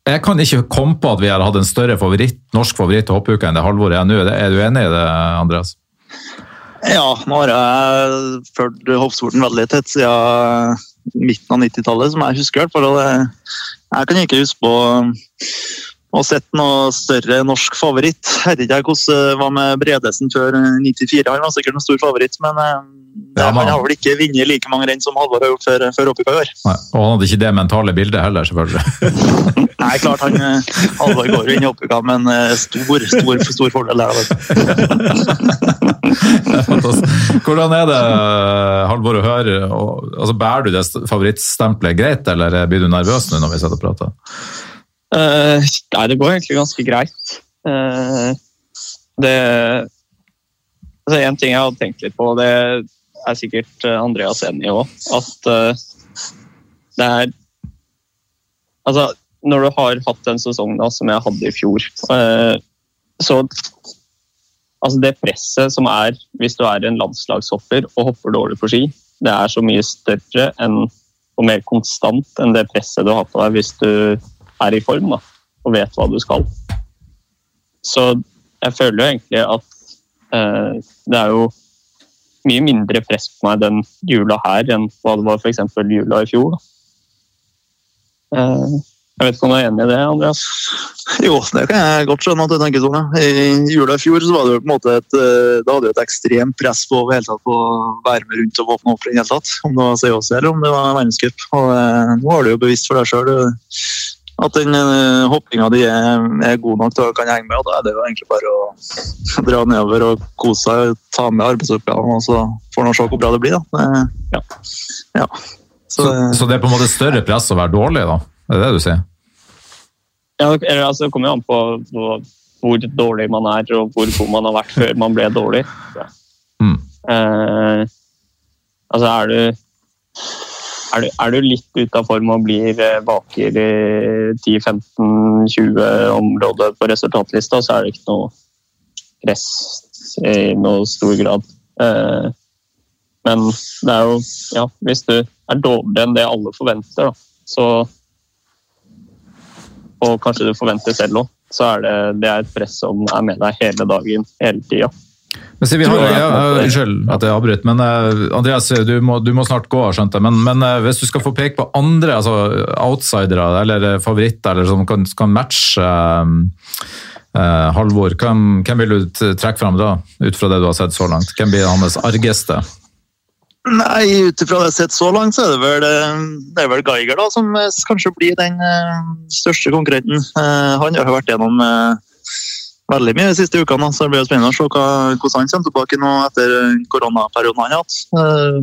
Speaker 1: jeg kan ikke komme på at vi har hatt en større favoritt, norsk favoritt til hoppuka enn det Halvor er nå. Er du enig i det, Andreas?
Speaker 4: Ja, nå har jeg fulgt hoppsporten veldig tett siden midten av 90-tallet, som jeg husker. Jeg kan ikke huske på ha sett noe større norsk favoritt. Ikke hvordan var med Bredesen før 94, han var sikkert en stor favoritt, men eh,
Speaker 1: Ja,
Speaker 4: han har vel ikke vunnet like mange renn som Halvor har gjort før, før oppika i år.
Speaker 1: Nei, og han hadde ikke det mentale bildet heller, selvfølgelig.
Speaker 4: Nei, klart han eh, Halvor går jo inn i oppika, men eh, stor, stor, stor fordel der. da.
Speaker 1: Hvordan er det, Halvor, å høre? Altså, bærer du det favorittstempelet greit, eller blir du nervøs nå når vi sitter og prater?
Speaker 3: Eh, nei, det går egentlig ganske greit. Uh, det altså En ting jeg hadde tenkt litt på, det er sikkert eh, Andreas enig i òg, at uh, det er Altså, når du har hatt en sesong da, som jeg hadde i fjor, så Altså, det presset som er hvis du er en landslagshopper og hopper dårlig på ski, det er så mye større enn, og mer konstant enn det presset du har på deg hvis du er i form da, og vet hva du skal. Så jeg føler jo egentlig at eh, det er jo mye mindre press på meg den jula her enn hva det var f.eks. jula i fjor. Eh, Jeg vet ikke om du er enig i det, Andreas?
Speaker 4: Jo, det kan jeg godt skjønne at du tenker sånn. I jula i fjor så var det jo på en måte et, det da hadde jo et ekstremt press på å være med rundt og åpne opp i det hele tatt. Om det var COC eller om det var verdenscup. Eh, nå har du jo bevisst for deg sjøl at den eh, hoppinga di er, er god nok til å kan henge med. og Da er det jo egentlig bare å dra nedover og kose seg, ta med arbeidsoppgavene og så får man se hvor bra det blir. da. Det,
Speaker 3: Ja.
Speaker 4: ja. Så,
Speaker 1: Så, så det er på en måte større press å være dårlig, da? Det Er det du sier?
Speaker 3: Ja, altså, det kommer jo an på, på hvor dårlig man er, og hvor god man har vært før man ble dårlig.
Speaker 1: Mm.
Speaker 3: Eh, altså, er du, er du Er du litt ute av form og blir eh, baker i 10-15-20 områder på resultatlista, så er det ikke noe press i noe stor grad. Eh, men det er jo Ja, hvis du er dårligere enn det alle forventer, da, så og kanskje du forventer selv òg, så er det, det er et press som er med deg hele dagen, hele tida.
Speaker 1: Men vi har, ja,
Speaker 3: at
Speaker 1: unnskyld at jeg avbryter, men eh, Andreas, du må, du må snart gå, skjønte jeg. Men, men eh, hvis du skal få peke på andre altså, outsidere eller eh, favoritter eller som kan, kan matche eh, eh, Halvor, hvem, hvem vil du trekke fram da, ut fra det du har sett så langt? Hvem blir hans argeste?
Speaker 4: Nei, ut ifra det jeg har sett så langt, så er det vel, eh, det er vel Geiger da, som eh, kanskje blir den eh, største konkurrenten. Eh, Han har jo vært gjennom eh, veldig mye de siste ukene, så det blir spennende å se hvordan han kommer tilbake nå etter koronaperioden han har hatt. Eh,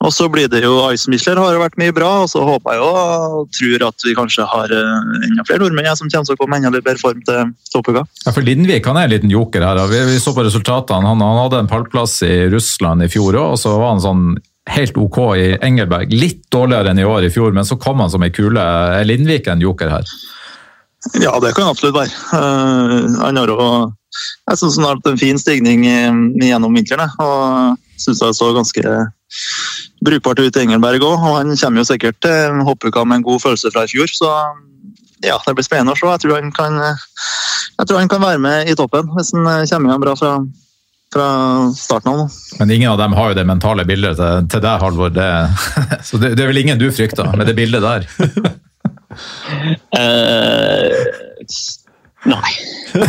Speaker 4: Og så blir det jo Eismichler har vært mye bra, og så håper jeg og tror at vi kanskje har eh, enda flere nordmenn som kommer til å komme enda litt bedre form til toppuka.
Speaker 1: Ja, for Lindvik han er en liten joker her. Vi, vi så på resultatene. Han, han hadde en pallplass i Russland i fjor òg, og så var han sånn helt ok i Engelberg. Litt dårligere enn i år i fjor, men så kom han som ei kule. Er Lindvik en joker her?
Speaker 4: Ja, det kan absolutt være. Eh, han har jo jeg syns han har hatt en fin stigning gjennom vinteren. Og syns jeg så ganske brukbart ut i Engelberg òg. Og han kommer jo sikkert til hoppuka med en god følelse fra i fjor, så ja, det blir spennende å se. Jeg tror han kan, tror han kan være med i toppen hvis han kommer igjen bra fra, fra starten av. nå.
Speaker 1: Men ingen av dem har jo det mentale bildet til, til deg, Halvor. Det, så det, det er vel ingen du frykter med det bildet der?
Speaker 3: Eh, nei.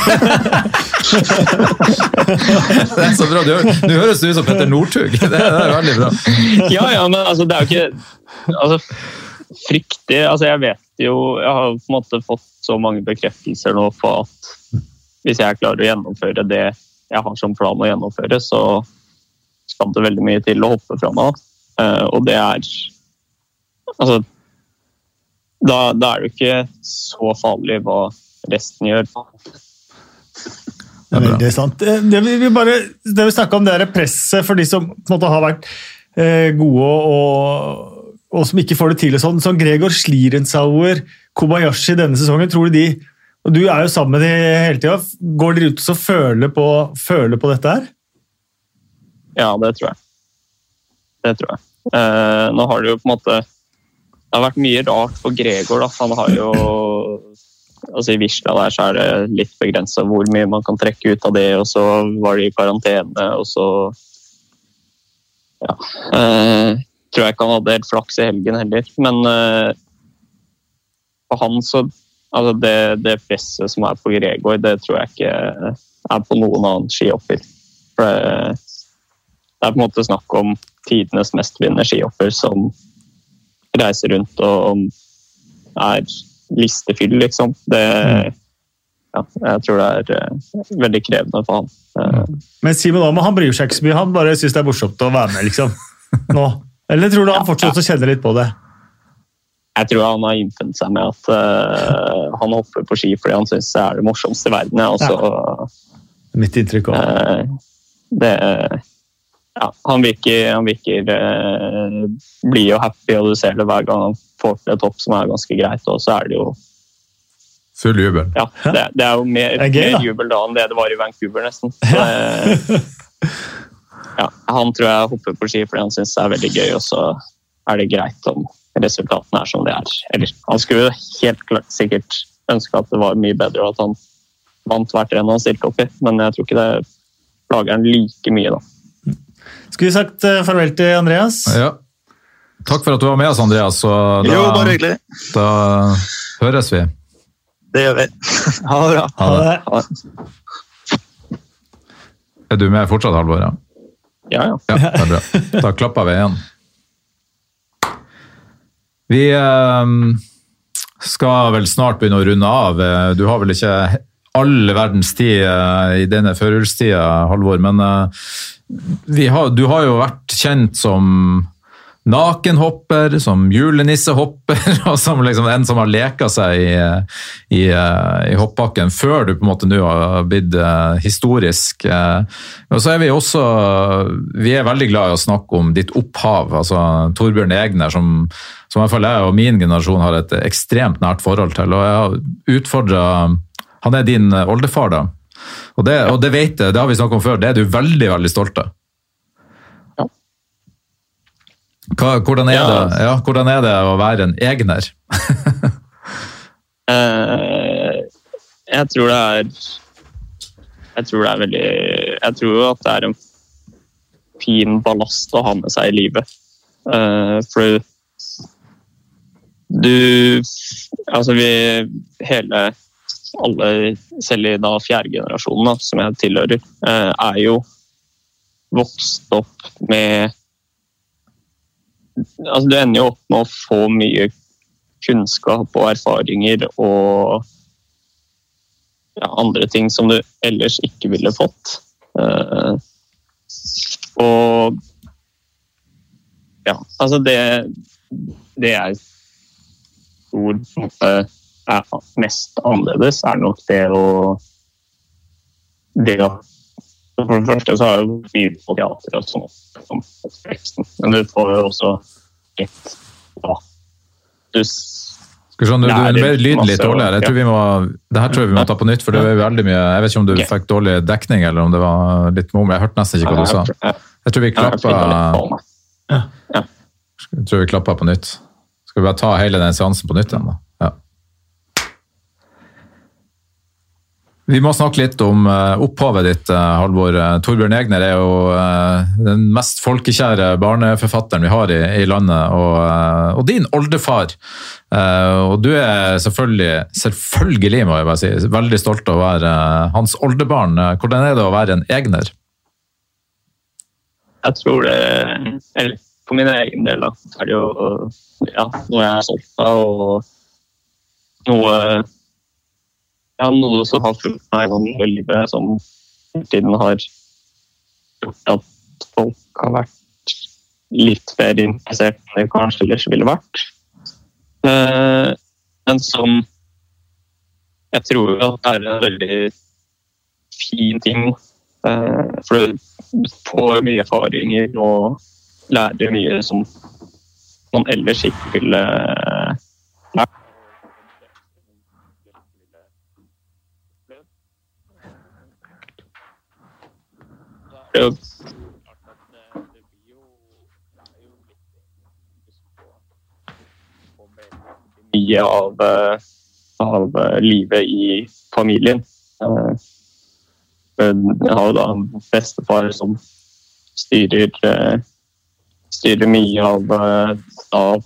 Speaker 1: Det er så bra. Du, du høres ut som Petter Northug. Det, det er veldig bra.
Speaker 3: Ja, ja, men altså, det er jo ikke altså, fryktig. Altså, jeg vet jo Jeg har på en måte fått så mange bekreftelser nå på at hvis jeg klarer å gjennomføre det jeg har som plan å gjennomføre, så skal det veldig mye til å hoppe fra meg. Eh, og det er Altså da, da er det jo ikke så farlig hva resten gjør.
Speaker 1: Det er
Speaker 2: veldig sant. Eh, Det vi, vi bare, det vi snakka om, det er presset for de som på en måte har vært eh, gode og, og som ikke får det til. sånn. Som Gregor Slirensauer, Kobayashi denne sesongen. tror du de, og Du er jo sammen med de hele tida. Går de ut og føler på, føler på dette her?
Speaker 3: Ja, det tror jeg. Det tror jeg. Eh, nå har de jo på en måte Det har vært mye rart for Gregor. Da. Han har jo altså I Wisla der så er det litt begrensa hvor mye man kan trekke ut av det, og så var de i karantene, og så Ja. Eh, tror jeg ikke han hadde helt flaks i helgen heller, men eh, for han så Altså det, det presset som er på Gregor, det tror jeg ikke er på noen annen skihopper. Det er på en måte snakk om tidenes mestvinnende skihopper som reiser rundt og er listefyll, liksom. Det, ja, jeg tror det er uh, veldig krevende for han. Uh,
Speaker 2: Men Simon Ammer han bryr seg ikke så mye. Han bare syns det er morsomt å være med. liksom. Nå. Eller tror du han fortsatt kjenner litt på det?
Speaker 3: Jeg tror han har innfunnet seg med at uh, han hopper på ski fordi han syns det er det morsomste i verden. Ja. Og så
Speaker 2: Mitt inntrykk òg.
Speaker 3: det ja, han virker, han virker eh, blid og happy, og du ser det hver gang han får til et hopp som er ganske greit. Og så er det jo
Speaker 1: Full jubel.
Speaker 3: Ja, det, det er jo mer,
Speaker 2: er gøy, da.
Speaker 3: mer jubel da enn det det var i Vancouver, nesten. Så det, ja, han tror jeg hopper på ski fordi han syns det er veldig gøy, og så er det greit om resultatene er som det er. Eller, han skulle helt klart sikkert ønske at det var mye bedre, og at han vant hvert renn han stilte opp i, men jeg tror ikke det plager han like mye, da.
Speaker 2: Skulle vi sagt eh, farvel til Andreas?
Speaker 1: Ja. Takk for at du var med oss, Andreas. Så da,
Speaker 4: Jo, bare hyggelig.
Speaker 1: da høres vi.
Speaker 4: Det gjør vi. Ha det bra.
Speaker 1: Ha det.
Speaker 3: Ha det.
Speaker 1: Er du med fortsatt, Halvor? Ja.
Speaker 3: Ja, ja.
Speaker 1: Ja, det er bra. Da klapper vi igjen. Vi eh, skal vel snart begynne å runde av. Eh, Du har vel ikke all verdens tid eh, i denne førjulstida, Halvor, men eh, har, du har jo vært kjent som nakenhopper, som julenissehopper, og som liksom en som har leka seg i, i, i hoppbakken før du på en måte nå har blitt eh, historisk. Eh, Og så er vi også Vi er veldig glad i å snakke om ditt opphav, altså Torbjørn Egner, som, som i hvert fall jeg og min generasjon har et ekstremt nært forhold til. og jeg har utfordra Han er din oldefar, da. Og det, og det vet jeg, det har vi snakket om før, det er du veldig, veldig stolt av.
Speaker 3: Ja.
Speaker 1: Hva, hvordan, er
Speaker 3: Ja.
Speaker 1: det, ja, hvordan er det å være en egner?
Speaker 3: Eh, jeg tror det er Jeg tror det er veldig Jeg tror jo at det er en fin ballast å ha med seg i livet. Eh, for du Altså, vi hele Alle, selv i da fjerde generasjonen, som jeg tilhører, eh, er jo vokst opp med Altså, du ender jo opp med å få mye kunnskap og erfaringer og ja, andre ting som du ellers ikke ville fått. Eh, og ja, altså det Det er stor på en måte er mest annerledes, er nok det å det å For det første så har jo mye på teater og sånn, som oppveksten, men du får jo også et ja, du
Speaker 1: Skal vi du, du er lyden litt dårligere. Jeg tror vi må, det her tror jeg vi må ta på nytt, for det var veldig mye Jeg vet ikke om du fikk dårlig dekning, eller om det var litt mumler. Jeg hørte nesten ikke hva du sa. Jeg tror vi klappa. Jeg tror vi klappa på nytt. Skal vi bare ta hele den seansen på nytt igjen, da? Vi må snakke litt om eh, opphavet ditt, eh, Halvor. Eh, Torbjørn Egner er jo den mest folkekjære barneforfatteren vi har i, i landet, og, og din oldefar. Og du er selvfølgelig, selvfølgelig må jeg bare si, veldig stolt av å være hans oldebarn. Hvordan er det å være en egner?
Speaker 3: Jeg tror det Eller for min egen del, er det jo ja, noe jeg er stolt av, og noe ja, noe som har fulgt meg gjennom hele livet, som hele tiden har gjort at folk har vært litt mer interessert enn de kanskje ellers ville vært. Eh, Men som jeg tror at det er en veldig fin ting. eh, For du får mye erfaringer og lærer mye som man ellers ikke ville lært. Det er jo klart at det, det blir jo det er jo litt på- på mye av, eh, av eh, livet i familien. Eh, Jeg har jo da en bestefar som styrer, styrer mye av, av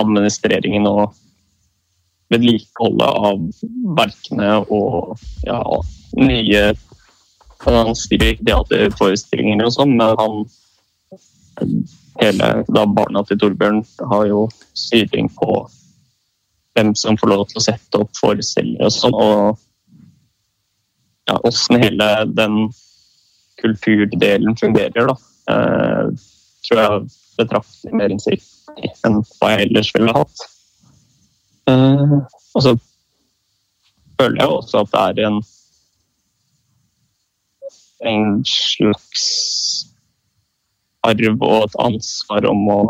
Speaker 3: administreringen og vedlikeholdet av verkene og ja, nye Han styrer ikke teaterforestillinger og sånn, men han hele da barna til Torbjørn har jo styring på hvem som får lov til å sette opp forestillinger og sånn. og ja, Åssen hele den kulturdelen fungerer, da. Eh, tror jeg betraktelig mer innsikt enn hva jeg ellers ville hatt. Eh, og så føler jeg også at det er en en slags arv og et ansvar om å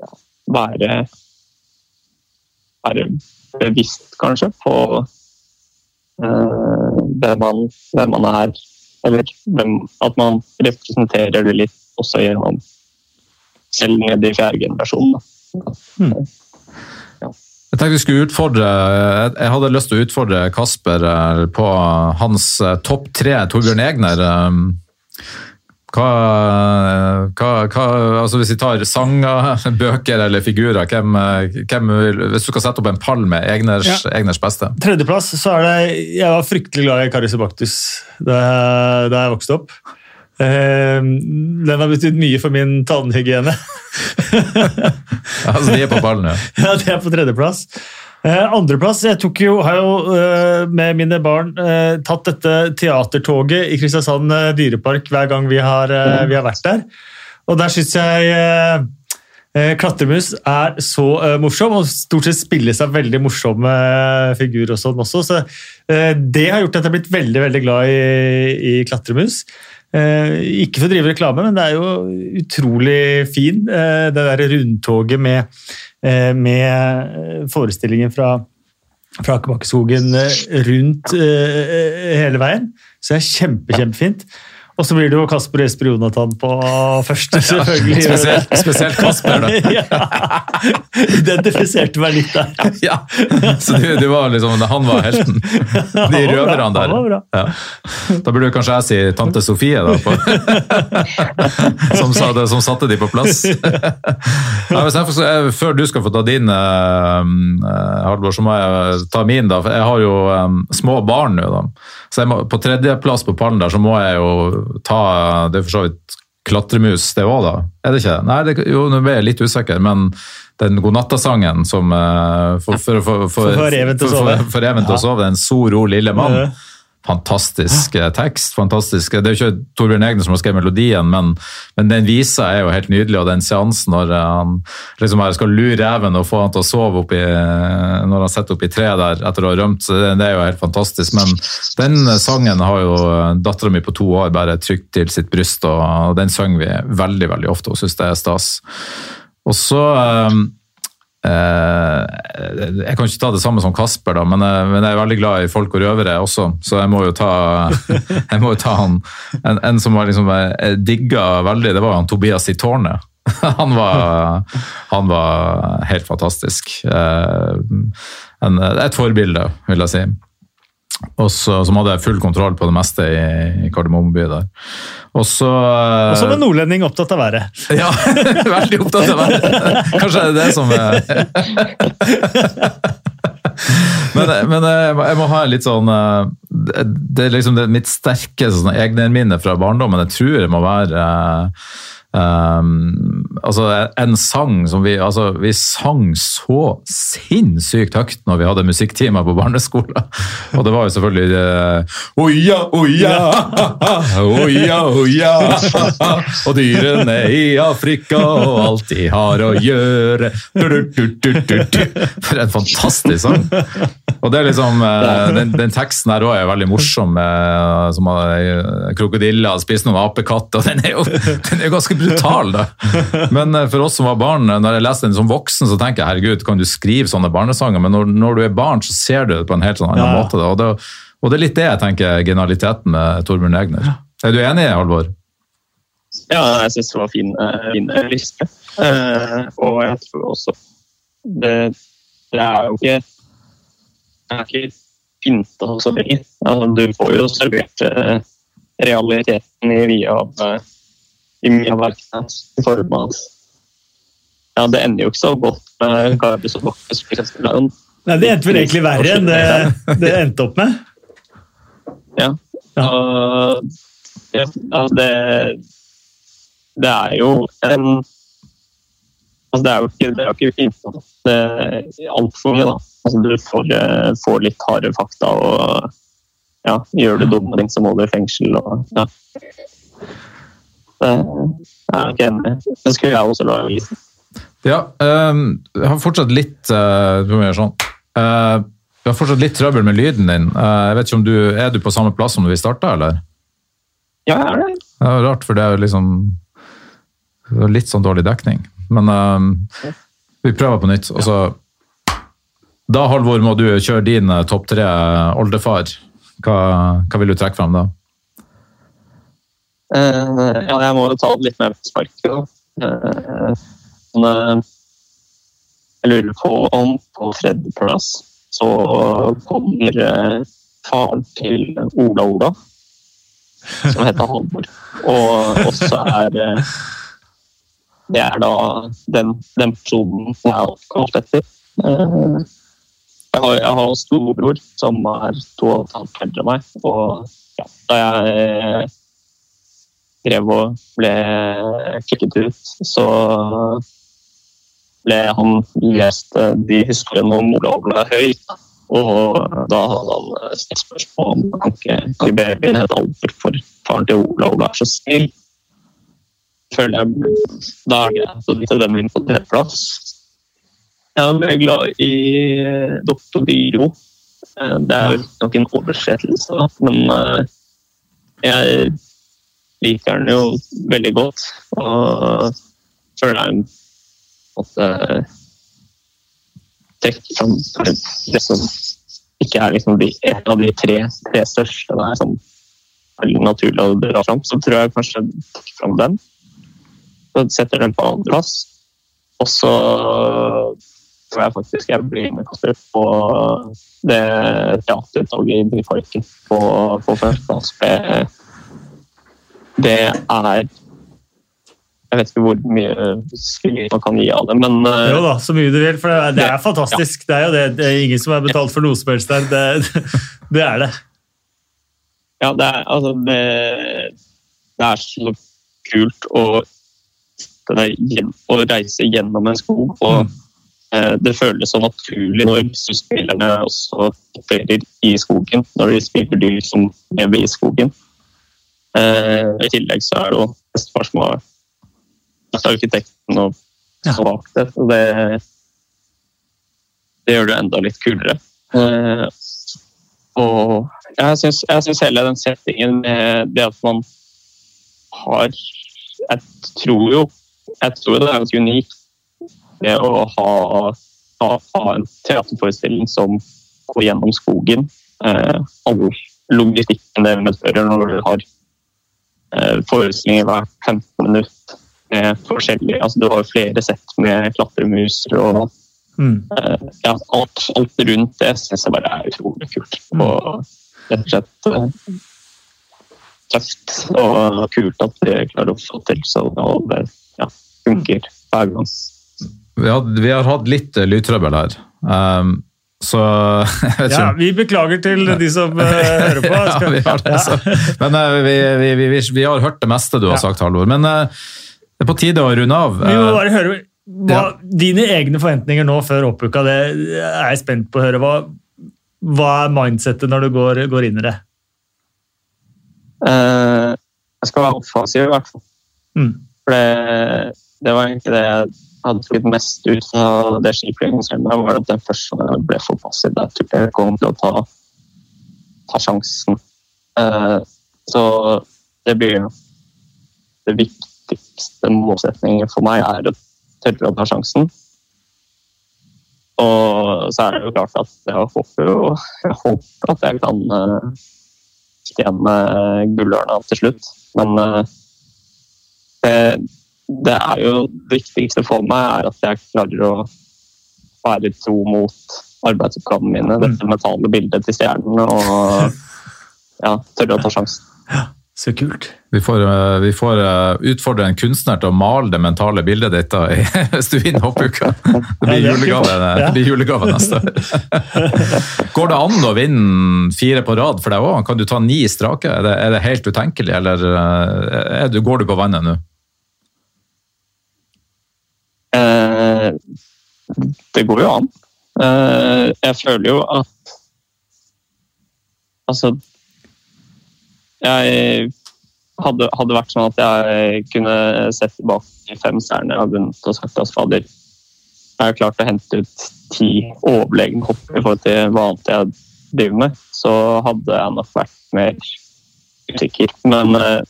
Speaker 3: ja, være være bevisst, kanskje, på uh, hvem, man, hvem man er. Eller hvem, at man representerer det litt også gjennom selv ned i fjerde generasjon. Da.
Speaker 1: Jeg tenkte vi skulle utfordre, jeg hadde lyst til å utfordre Kasper eh, på hans eh, topp tre Torbjørn Egner. eh, Hva, hva, hva, altså Hvis vi tar sanger, bøker eller figurer, hvem, hvem, hvis du skal sette opp en pall med Egners, ja. Egners beste?
Speaker 2: Tredjeplass så er det Jeg var fryktelig glad i Karius Baktus da, da jeg vokste opp. Uh, den har betydd mye for min tannhygiene.
Speaker 1: altså, de er på ballen, ja.
Speaker 2: ja, de er på tredjeplass. Uh, andreplass Jeg jo, har jo uh, med mine barn uh, tatt dette teatertoget i Kristiansand dyrepark hver gang vi har, vi har vært der. Og der syns jeg Klatremus er så morsom, og stort sett spilles av veldig morsomme figurer og sånn også. Så det har gjort at jeg har blitt veldig veldig glad i, i Klatremus. Eh, ikke for å drive reklame, men det er jo utrolig fin, eh, det der rundtoget med, eh, med forestillingen fra, fra Akebakkskogen rundt hele veien. Så det er kjempe, kjempefint. Og så blir det jo Kasper Esper Jonathan på første, selvfølgelig.
Speaker 1: Ja, spesielt, spesielt, Kasper, da.
Speaker 2: ja, identifiserte meg litt der.
Speaker 1: Ja, Så du, du var liksom, han var helten? De røverne der. Ja. Da burde kanskje jeg si tante Sofie, da. På, som, som, satte de på plass. Jeg, før du skal få ta din, uh, Halvor, så må jeg ta min. da. Jeg har jo um, små barn nå. da. Så må, på tredjeplass på pallen der så må jeg jo ta Det er for så vidt klatremus, det òg, da? Er det ikke? Nei, det, jo, nå ble jeg litt usikker, men den godnattasangen som for, for, for, for,
Speaker 2: for, Even til
Speaker 1: å sove, den So ro lille mann. Fantastisk eh, tekst. fantastisk. Det er jo ikke Torbjørn Egner som har skrevet melodien, men, men, den visa er jo helt nydelig. Og den seansen når eh, han liksom skal lure reven og få han til å sove oppi, eh, når han sitter oppi treet der etter å ha rømt, det, det, er jo helt fantastisk. Men den sangen har jo dattera mi på to år bare trykt til sitt bryst, og den synger vi veldig veldig ofte og syns det er stas. Og så jeg kan ikke ta det samme som Kasper, da, men, jeg, men jeg er veldig glad i folk og røvere også, så jeg må jo ta, må jo ta han. En, en som var liksom, jeg digga veldig, det var han Tobias i tårnet. Han var, han var helt fantastisk. Eh, en, et forbilde, vil jeg si. Også, som hadde full kontroll på det meste i, i Kardemomme by der. Og så
Speaker 2: Og som var nordlending opptatt av været.
Speaker 1: Ja, veldig opptatt av været. Kanskje det er det som er men, men, jeg må ha litt sånn Det er liksom det, mitt sterkeste sånn, egenminne fra barndommen. Jeg tror det må være Um, altså en sang som vi altså Vi sang så sinnssykt høyt når vi hadde musikktimer på barneskolen. Og det var jo selvfølgelig uh, Oja, oja, oja, oja Og dyrene i Afrika og alt de har å gjøre For en fantastisk sang! Og det er liksom uh, den, den, teksten her òg er veldig morsom. Uh, som Krokodiller spist noen apekatter, den er jo, den er ganske brutal, da. Men eh, for oss som var barn, eh, når jeg leste den som voksen, så tenker jeg herregud, kan du skrive sånne barnesanger? Men når, når du er barn, så ser du det på en helt sånn annen ja. måte. Da. Og, det, og, det, er litt det jeg tenker genialiteten med Torbjørn Egner. Er du enig, Halvor?
Speaker 3: Ja, jeg syns det var fin, eh, fin liste. Og jeg tror også det, det er jo ikke det er ikke pynta så lenge. Altså, du får jo servert realiteten i via av i mye av verkene form av ja, Det ender jo ikke så godt med Garbus og Bokkes.
Speaker 2: Nei, det endte vel egentlig verre enn det det endte opp med?
Speaker 3: Ja. ja. Uh, ja altså det Det er jo en altså Det er jo ikke, det er ikke fint. Altfor mye, da. Altså du får, eh, får, litt harde fakta og ja, gjør du dumme ting, så må du i fengsel. og ja. Jeg er ikke enig. Det skulle jeg også lage isen.
Speaker 1: Ja, um, jeg har fortsatt litt uh, sånn. uh, Jeg har fortsatt litt trøbbel med lyden din. Uh, jeg vet ikke om du, Er du på samme plass som vi starta, eller?
Speaker 3: Ja, jeg er det.
Speaker 1: Det er rart, for det er liksom litt sånn dårlig dekning. Men uh, vi prøver på nytt. Og så Da, Halvor, må du kjøre din topp tre oldefar. Hva, hva vil du trekke fram da?
Speaker 3: Uh, ja, jeg må jo ta det litt mer på sparket. Uh, jeg lurer på om på tredjeplass så kommer faren til Ola Ola. som heter Halvor. Og også er eh, Det er da den, den personen som jeg er oppkalt etter. Eh, Jeg har, jeg har en storebror som er to og et halvt eldre enn meg. Og ja, da jeg eh, drev og ble klikket ut, så ble han lest eh, de historiene om olavla høy. Og da hadde han stilt spørsmål om han ikke kan babyen hete Alfred, for faren til Olav er så snill. Føler jeg Da er greit å vite den på til plass. Jeg er veldig glad i eh, Doktor Dyro. Eh, Det er jo nok en oversettelse, men eh, jeg liker den jo veldig godt. Og føler det er en måte trekke fram det som ikke er liksom de, en av de tre, tre største. Det er sånn veldig naturlig å dra fram. Så tror jeg kanskje jeg trekker fram den. Så setter den på andreplass. Og så tror jeg faktisk jeg blir med Kasper på det teaterutvalget i Byparken på, på førsteplass. Det, er Jeg vet ikke hvor mye skryt man kan gi av det, men eh,
Speaker 2: Jo da, så mye du vil, for det er, det er fantastisk. Det er jo det. Det er ingen som er betalt for noe som helst der. Det, det er det.
Speaker 3: Ja, det er, altså, det, det er så kult å, det er å reise gjennom en skog. Og eh, det føles så naturlig når spillerne også opererer i skogen. Når de spiller dyr som lever i skogen. Eh, I tillegg så er det jo bestefar som har vært arkitekten og
Speaker 2: Ja.
Speaker 3: bak det. Så det, det gjør det enda litt kulere. Eh, og jeg syns, hele den settingen med det at man har Jeg tror jo jeg tror det er ganske unikt det å ha, ha, ha en teaterforestilling som går gjennom skogen. Eh, all logistikken det medfører når du har forestillinger hvert 15 minutt forskjellig, altså Du har flere sett med klatremuser og
Speaker 2: Mm.
Speaker 3: Eh, ja, alt, alt rundt det syns jeg bare er utrolig kult. Og rett og slett eh, tøft og kult at vi klarer å få til så og det ja, funker hver gang.
Speaker 1: Vi har, vi har hatt litt eh, lydtrøbbel her. Um, så jeg vet
Speaker 2: Ja,
Speaker 1: ikke
Speaker 2: vi beklager til de som uh, hører på.
Speaker 1: ja, vi har det, så. Men uh, vi, vi, vi, vi, har hørt det meste du har
Speaker 2: Ja.
Speaker 1: sagt, Halvor. Men uh, det er på tide å runde av.
Speaker 2: Vi må bare høre hva, Dine egne forventninger nå før oppuka, det er jeg spent på å høre. Hva, hva er mindsettet når du går, går inn i det?
Speaker 3: Eh, jeg skal være offensiv, i hvert fall.
Speaker 2: Mm.
Speaker 3: For det, det var egentlig det jeg hadde fått mest ut av det skiflygingsrennet. var at den første ble for passiv. Jeg tror jeg kom til å ta, ta sjansen. Eh, så det blir det viktigste målsetningen for meg er å tørre å ta sjansen. Og så er det jo klart at jeg håper jo jeg håper at jeg kan uh, tjene gullørna til slutt. Men eh, det, det er jo det viktigste for meg er at jeg klarer å være tro mot arbeidsoppgavene mine. Dette mentale bildet til stjernene og ja, tørre å ta sjansen.
Speaker 2: Så kult.
Speaker 1: Vi får, eh, vi får eh, utfordre en kunstner til å male det mentale bildet ditt da, hvis du vinner hoppuka. Det blir julegave, det blir julegave neste år. Går det an å vinne fire på rad for deg òg? Kan du ta ni strake? Er det, er det helt utenkelig, eller eh, er du, går du på vannet nå?
Speaker 3: Eh, det går jo an. Eh, jeg føler jo at Altså Jeg hadde, hadde vært sånn at jeg kunne sett tilbake fem stjerner og begynt og sagt at fader, jeg har klart å hente ut ti overlegne hopp i forhold til hva annet jeg driver med, så hadde jeg nok vært mer usikker. Men eh,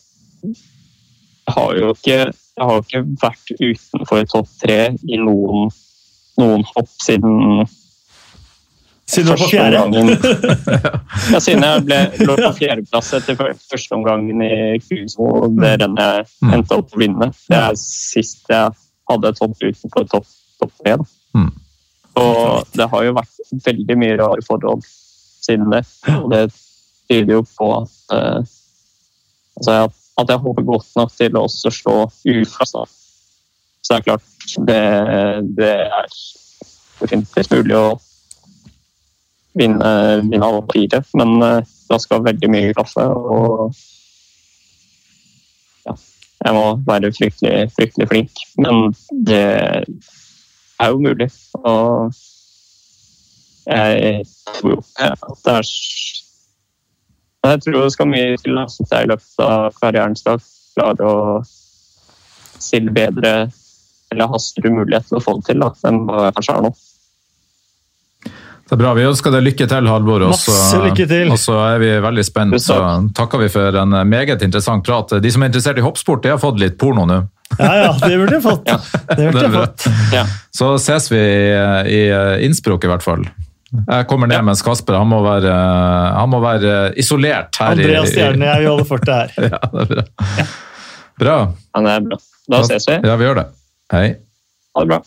Speaker 3: jeg har jo ikke, jeg har ikke vært utenfor topp tre i noen, noen hopp siden
Speaker 2: Siden du var på fjerde.
Speaker 3: ja, siden jeg ble, lå på fjerdeplass etter første omgangen i Kuso, og det rennet jeg
Speaker 1: Mm.
Speaker 3: endte opp å vinne. Det er sist jeg hadde et hopp utenfor topp topp tre. da.
Speaker 1: Mm.
Speaker 3: Og det har jo vært veldig mye rare forhold siden det. Og det tyder jo på at uh, altså at, at jeg håper godt nok til å også slå ut fra start. Så det er klart, det, det er definitivt mulig å vinne, vinne alle fire, men eh, da skal veldig mye kaffe. Og ja, jeg må være fryktelig, fryktelig flink. Men det er jo mulig. Og jeg tror jo at det er Jeg tror det skal mye til at jeg i løpet av karrieren skal klare å stille bedre eller ha større mulighet til å få det til da, enn hva jeg kanskje har nå.
Speaker 1: Det er bra. Vi ønsker deg lykke til, Halvor. Og så, er vi veldig spent. Så takker vi for en meget interessant prat. De som er interessert i hoppsport, de har fått litt porno nå.
Speaker 2: Ja, ja, det burde jeg fått.
Speaker 3: Ja.
Speaker 2: Det burde
Speaker 1: Det
Speaker 2: jeg fått.
Speaker 3: Ja.
Speaker 1: Så ses vi i, i Innsbruck, i hvert fall. Jeg kommer ned mens Kasper han må være, han må være isolert her.
Speaker 2: Andreas Stjerne, jeg vil holde fortet her.
Speaker 1: Ja, det er bra. Bra.
Speaker 3: Han er bra. Da ses vi.
Speaker 1: Ja, vi gjør det. Hei.
Speaker 3: Ha det bra.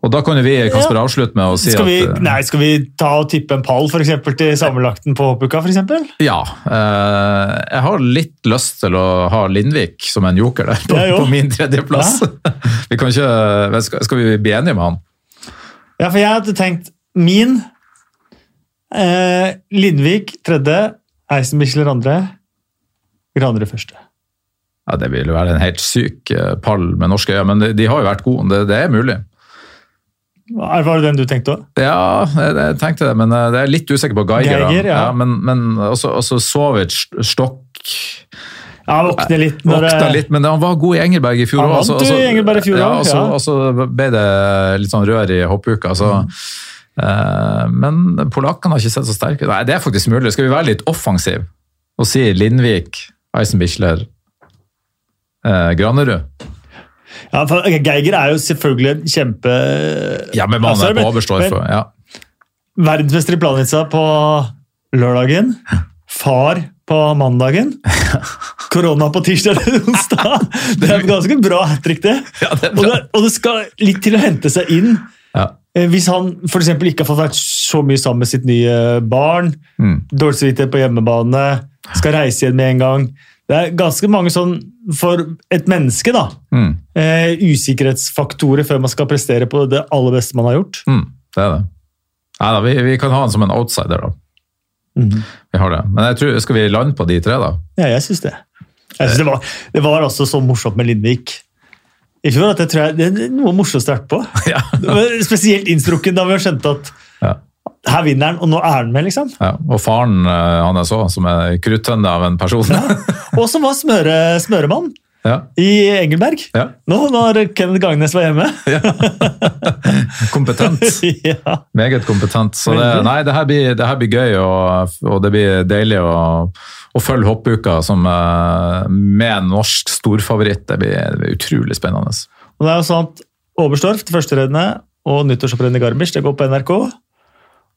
Speaker 1: Og da kan vi, Kasper, avslutte med å si
Speaker 2: Skal vi,
Speaker 1: at eh,
Speaker 2: nei, skal vi ta og tippe en pall for eksempel, til sammenlagten på hoppuka? For eksempel?
Speaker 1: Ja. eh, jeg har litt lyst til å ha Lindvik som en joker der, på,
Speaker 2: ja,
Speaker 1: på min tredjeplass. Vi kan ikke, skal, skal vi bli enige med han?
Speaker 2: Ja, for jeg hadde tenkt min eh, Lindvik tredje, Eisenbichler andre, Granerud første.
Speaker 1: Ja, Det vil være en helt syk eh, pall med norske øyne, men de, de har jo vært gode. Det, det er mulig.
Speaker 2: Var det den du tenkte òg?
Speaker 1: Ja, jeg, jeg tenkte det, men eh, jeg er litt usikker på Geiger.
Speaker 2: Geiger, ja.
Speaker 1: men, men også, også Sovic, Stokk
Speaker 2: Ja, våkne litt
Speaker 1: litt, men han var god i Engelberg i fjor
Speaker 2: i fjor
Speaker 1: ja, og så-
Speaker 2: ja.
Speaker 1: Og så ble det litt sånn rør i hoppuka. Så, eh, men polakkene har ikke sett så sterke ut. Nei, det er faktisk mulig. Skal vi være litt offensive og si Lindvik, Eisenbichler, eh, Granerud?
Speaker 2: ja, for Geiger er jo selvfølgelig en kjempe
Speaker 1: Ja, men
Speaker 2: Altså,
Speaker 1: er på overstår
Speaker 2: for
Speaker 1: Ja.
Speaker 2: Verdensmester i Planica på lørdagen. Far på mandagen. Korona på tirsdag eller onsdag. Det er ganske bra hat trick, det, og det skal litt til å hente seg inn.
Speaker 1: Ja.
Speaker 2: Eh, Hvis han eksempel ikke har fått vært så mye sammen med sitt nye barn,
Speaker 1: Mm.
Speaker 2: dårlig samvittighet på hjemmebane, skal reise igjen med en gang. Det er ganske mange sånn, for et menneske, da,
Speaker 1: Mm.
Speaker 2: eh, usikkerhetsfaktorer før man skal prestere på det aller beste man har gjort.
Speaker 1: Mm. Det er det. Nei, da, vi, vi kan ha han som en outsider, da. Vi har det. Men jeg tror, skal vi lande på de tre, da?
Speaker 2: Ja, jeg syns det. Jeg synes det, var, det var også så morsomt med Lindvik i for at jeg tror jeg, det er noe morsomt å starte på.
Speaker 1: Ja.
Speaker 2: Spesielt innstrukken da vi skjønte at
Speaker 1: Ja.
Speaker 2: her vinner han, og nå er han med, liksom.
Speaker 1: Ja. Og faren hans han jeg så, som er kruttønne av en person.
Speaker 2: Og som var smøre, smøremann
Speaker 1: Ja.
Speaker 2: i Engelberg.
Speaker 1: ja.
Speaker 2: Nå når Kenneth Gangnes var hjemme.
Speaker 1: Kompetent.
Speaker 2: ja.
Speaker 1: Meget kompetent. Så det, nei, det her blir, det her blir gøy, og, og det blir deilig å, å følge hoppuka som, eh, med en norsk storfavoritt. Det blir, det blir utrolig spennende.
Speaker 2: Og det er jo sånn at Oberstdorf, det første rennet, og nyttårshopprennet i Garmisch, det går på NRK.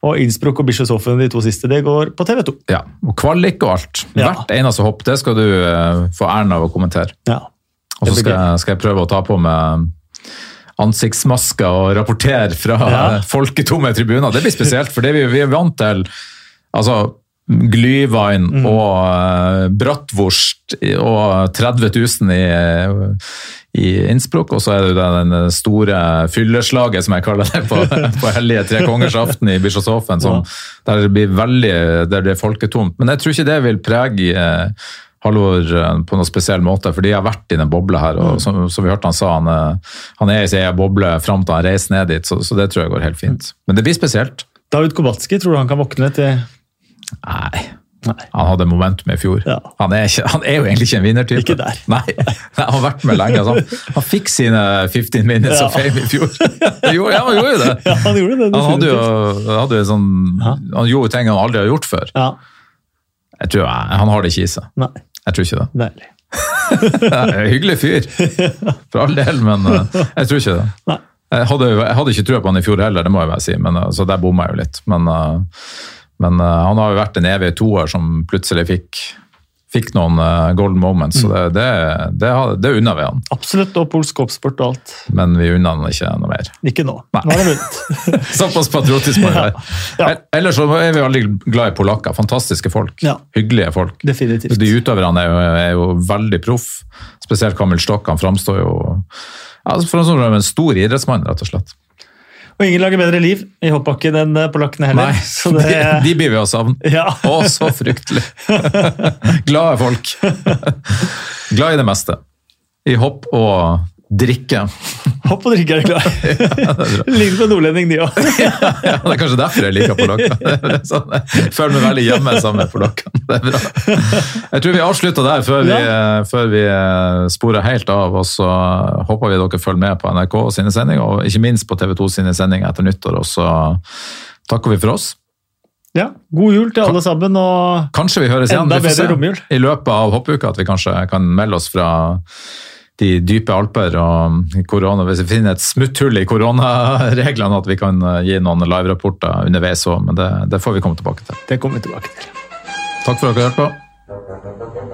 Speaker 2: Og Innsbruck og Bischofshofen, de to siste, det går på TV 2.
Speaker 1: Ja, og kvalik og alt.
Speaker 2: Ja.
Speaker 1: Hvert eneste hopp, det skal du eh, få æren av å kommentere.
Speaker 2: Ja.
Speaker 1: Og så skal, skal jeg prøve å ta på meg ansiktsmasker og rapportere fra
Speaker 2: Ja.
Speaker 1: folketomme tribuner. Det blir spesielt, for det vi, vi er vant til altså, Glyvein
Speaker 2: Mm.
Speaker 1: og uh, bratwurst og 30 000 i, i Innsbruck, og så er det den store fylleslaget, som jeg kaller det, på, på hellige tre kongers aften i Bischofshofen, ja. der det blir veldig der det er folketomt. Men jeg tror ikke det vil prege eh, Halvor eh, på noen spesiell måte, for de har vært i den bobla her. og Som, som vi hørte han sa, han, han er i sin egen boble fram til han reiser ned dit, så, så det tror jeg går helt fint. Men det blir spesielt.
Speaker 2: David Kobatski, tror du han kan våkne til
Speaker 1: Nei.
Speaker 2: Nei.
Speaker 1: Han hadde momentum i fjor.
Speaker 2: Ja.
Speaker 1: Han, er ikke, han er jo egentlig ikke en vinnertype.
Speaker 2: Ikke der.
Speaker 1: Nei, Han har vært med lenge. Altså. Han fikk sine 15 minutes
Speaker 2: Ja.
Speaker 1: of fame i fjor. Gjorde, ja, han gjorde jo det.
Speaker 2: Ja, han gjorde det.
Speaker 1: Han, hadde jo, hadde jo sånn, han gjorde ting han aldri har gjort før.
Speaker 2: Ja,
Speaker 1: Jeg tror Han har det ikke i seg.
Speaker 2: nei,
Speaker 1: Jeg tror ikke det. Hyggelig fyr, for all del, men eh, jeg tror ikke det.
Speaker 2: Nei.
Speaker 1: Jeg hadde, jeg hadde ikke trua på han i fjor heller, det må jeg bare si, men, eh, så der bomma jeg jo litt. Men, eh, men eh, han har jo vært en evig toer som plutselig fikk fikk noen uh, golden moments, så det, det, det, det unner vi han.
Speaker 2: Absolutt, og polsk og alt.
Speaker 1: Men vi unner han ikke noe mer.
Speaker 2: Ikke nå. Nei. Nå er det vunnet.
Speaker 1: Såpass patriotisk må vi være. Ja. Ja. Ellers så er vi veldig glad i polakker. Fantastiske folk. Ja. Hyggelige folk.
Speaker 2: Definitivt.
Speaker 1: De utøverne er jo, er jo veldig proff. Spesielt Kamil Stokk. Han framstår jo ja, for en stor idrettsmann, rett og slett.
Speaker 2: Og ingen lager bedre liv i hoppbakken enn polakkene heller.
Speaker 1: Nei, det... de, de, blir vi å savne. Ja. Å, så fryktelig! Glade folk. Glad i det meste. I hopp og drikke.
Speaker 2: Hopp og drikke er du klar? i. Ligner på nordlending, de òg.
Speaker 1: ja, ja, det er kanskje derfor jeg liker polakker. Sånn, jeg føler meg veldig hjemme sammen med polakkene. Det er bra. Jeg tror vi avslutter der før vi, ja. før vi eh, sporer helt av. Og så håper vi dere følger med på NRK sine sendinger, og ikke minst på TV 2 sine sendinger etter nyttår. Og så takker vi for oss.
Speaker 2: Ja, God jul til alle sammen, og
Speaker 1: kanskje vi høres igjen.
Speaker 2: enda bedre romjul.
Speaker 1: I løpet av hoppuka at vi kanskje kan melde oss fra de dype alper og korona, hvis vi finner et smutthull i koronareglene, at vi kan eh, gi noen live-rapporter underveis òg. Men det, det, får vi komme tilbake til.
Speaker 2: Det kommer vi tilbake til.
Speaker 1: Takk for at dere hørte på.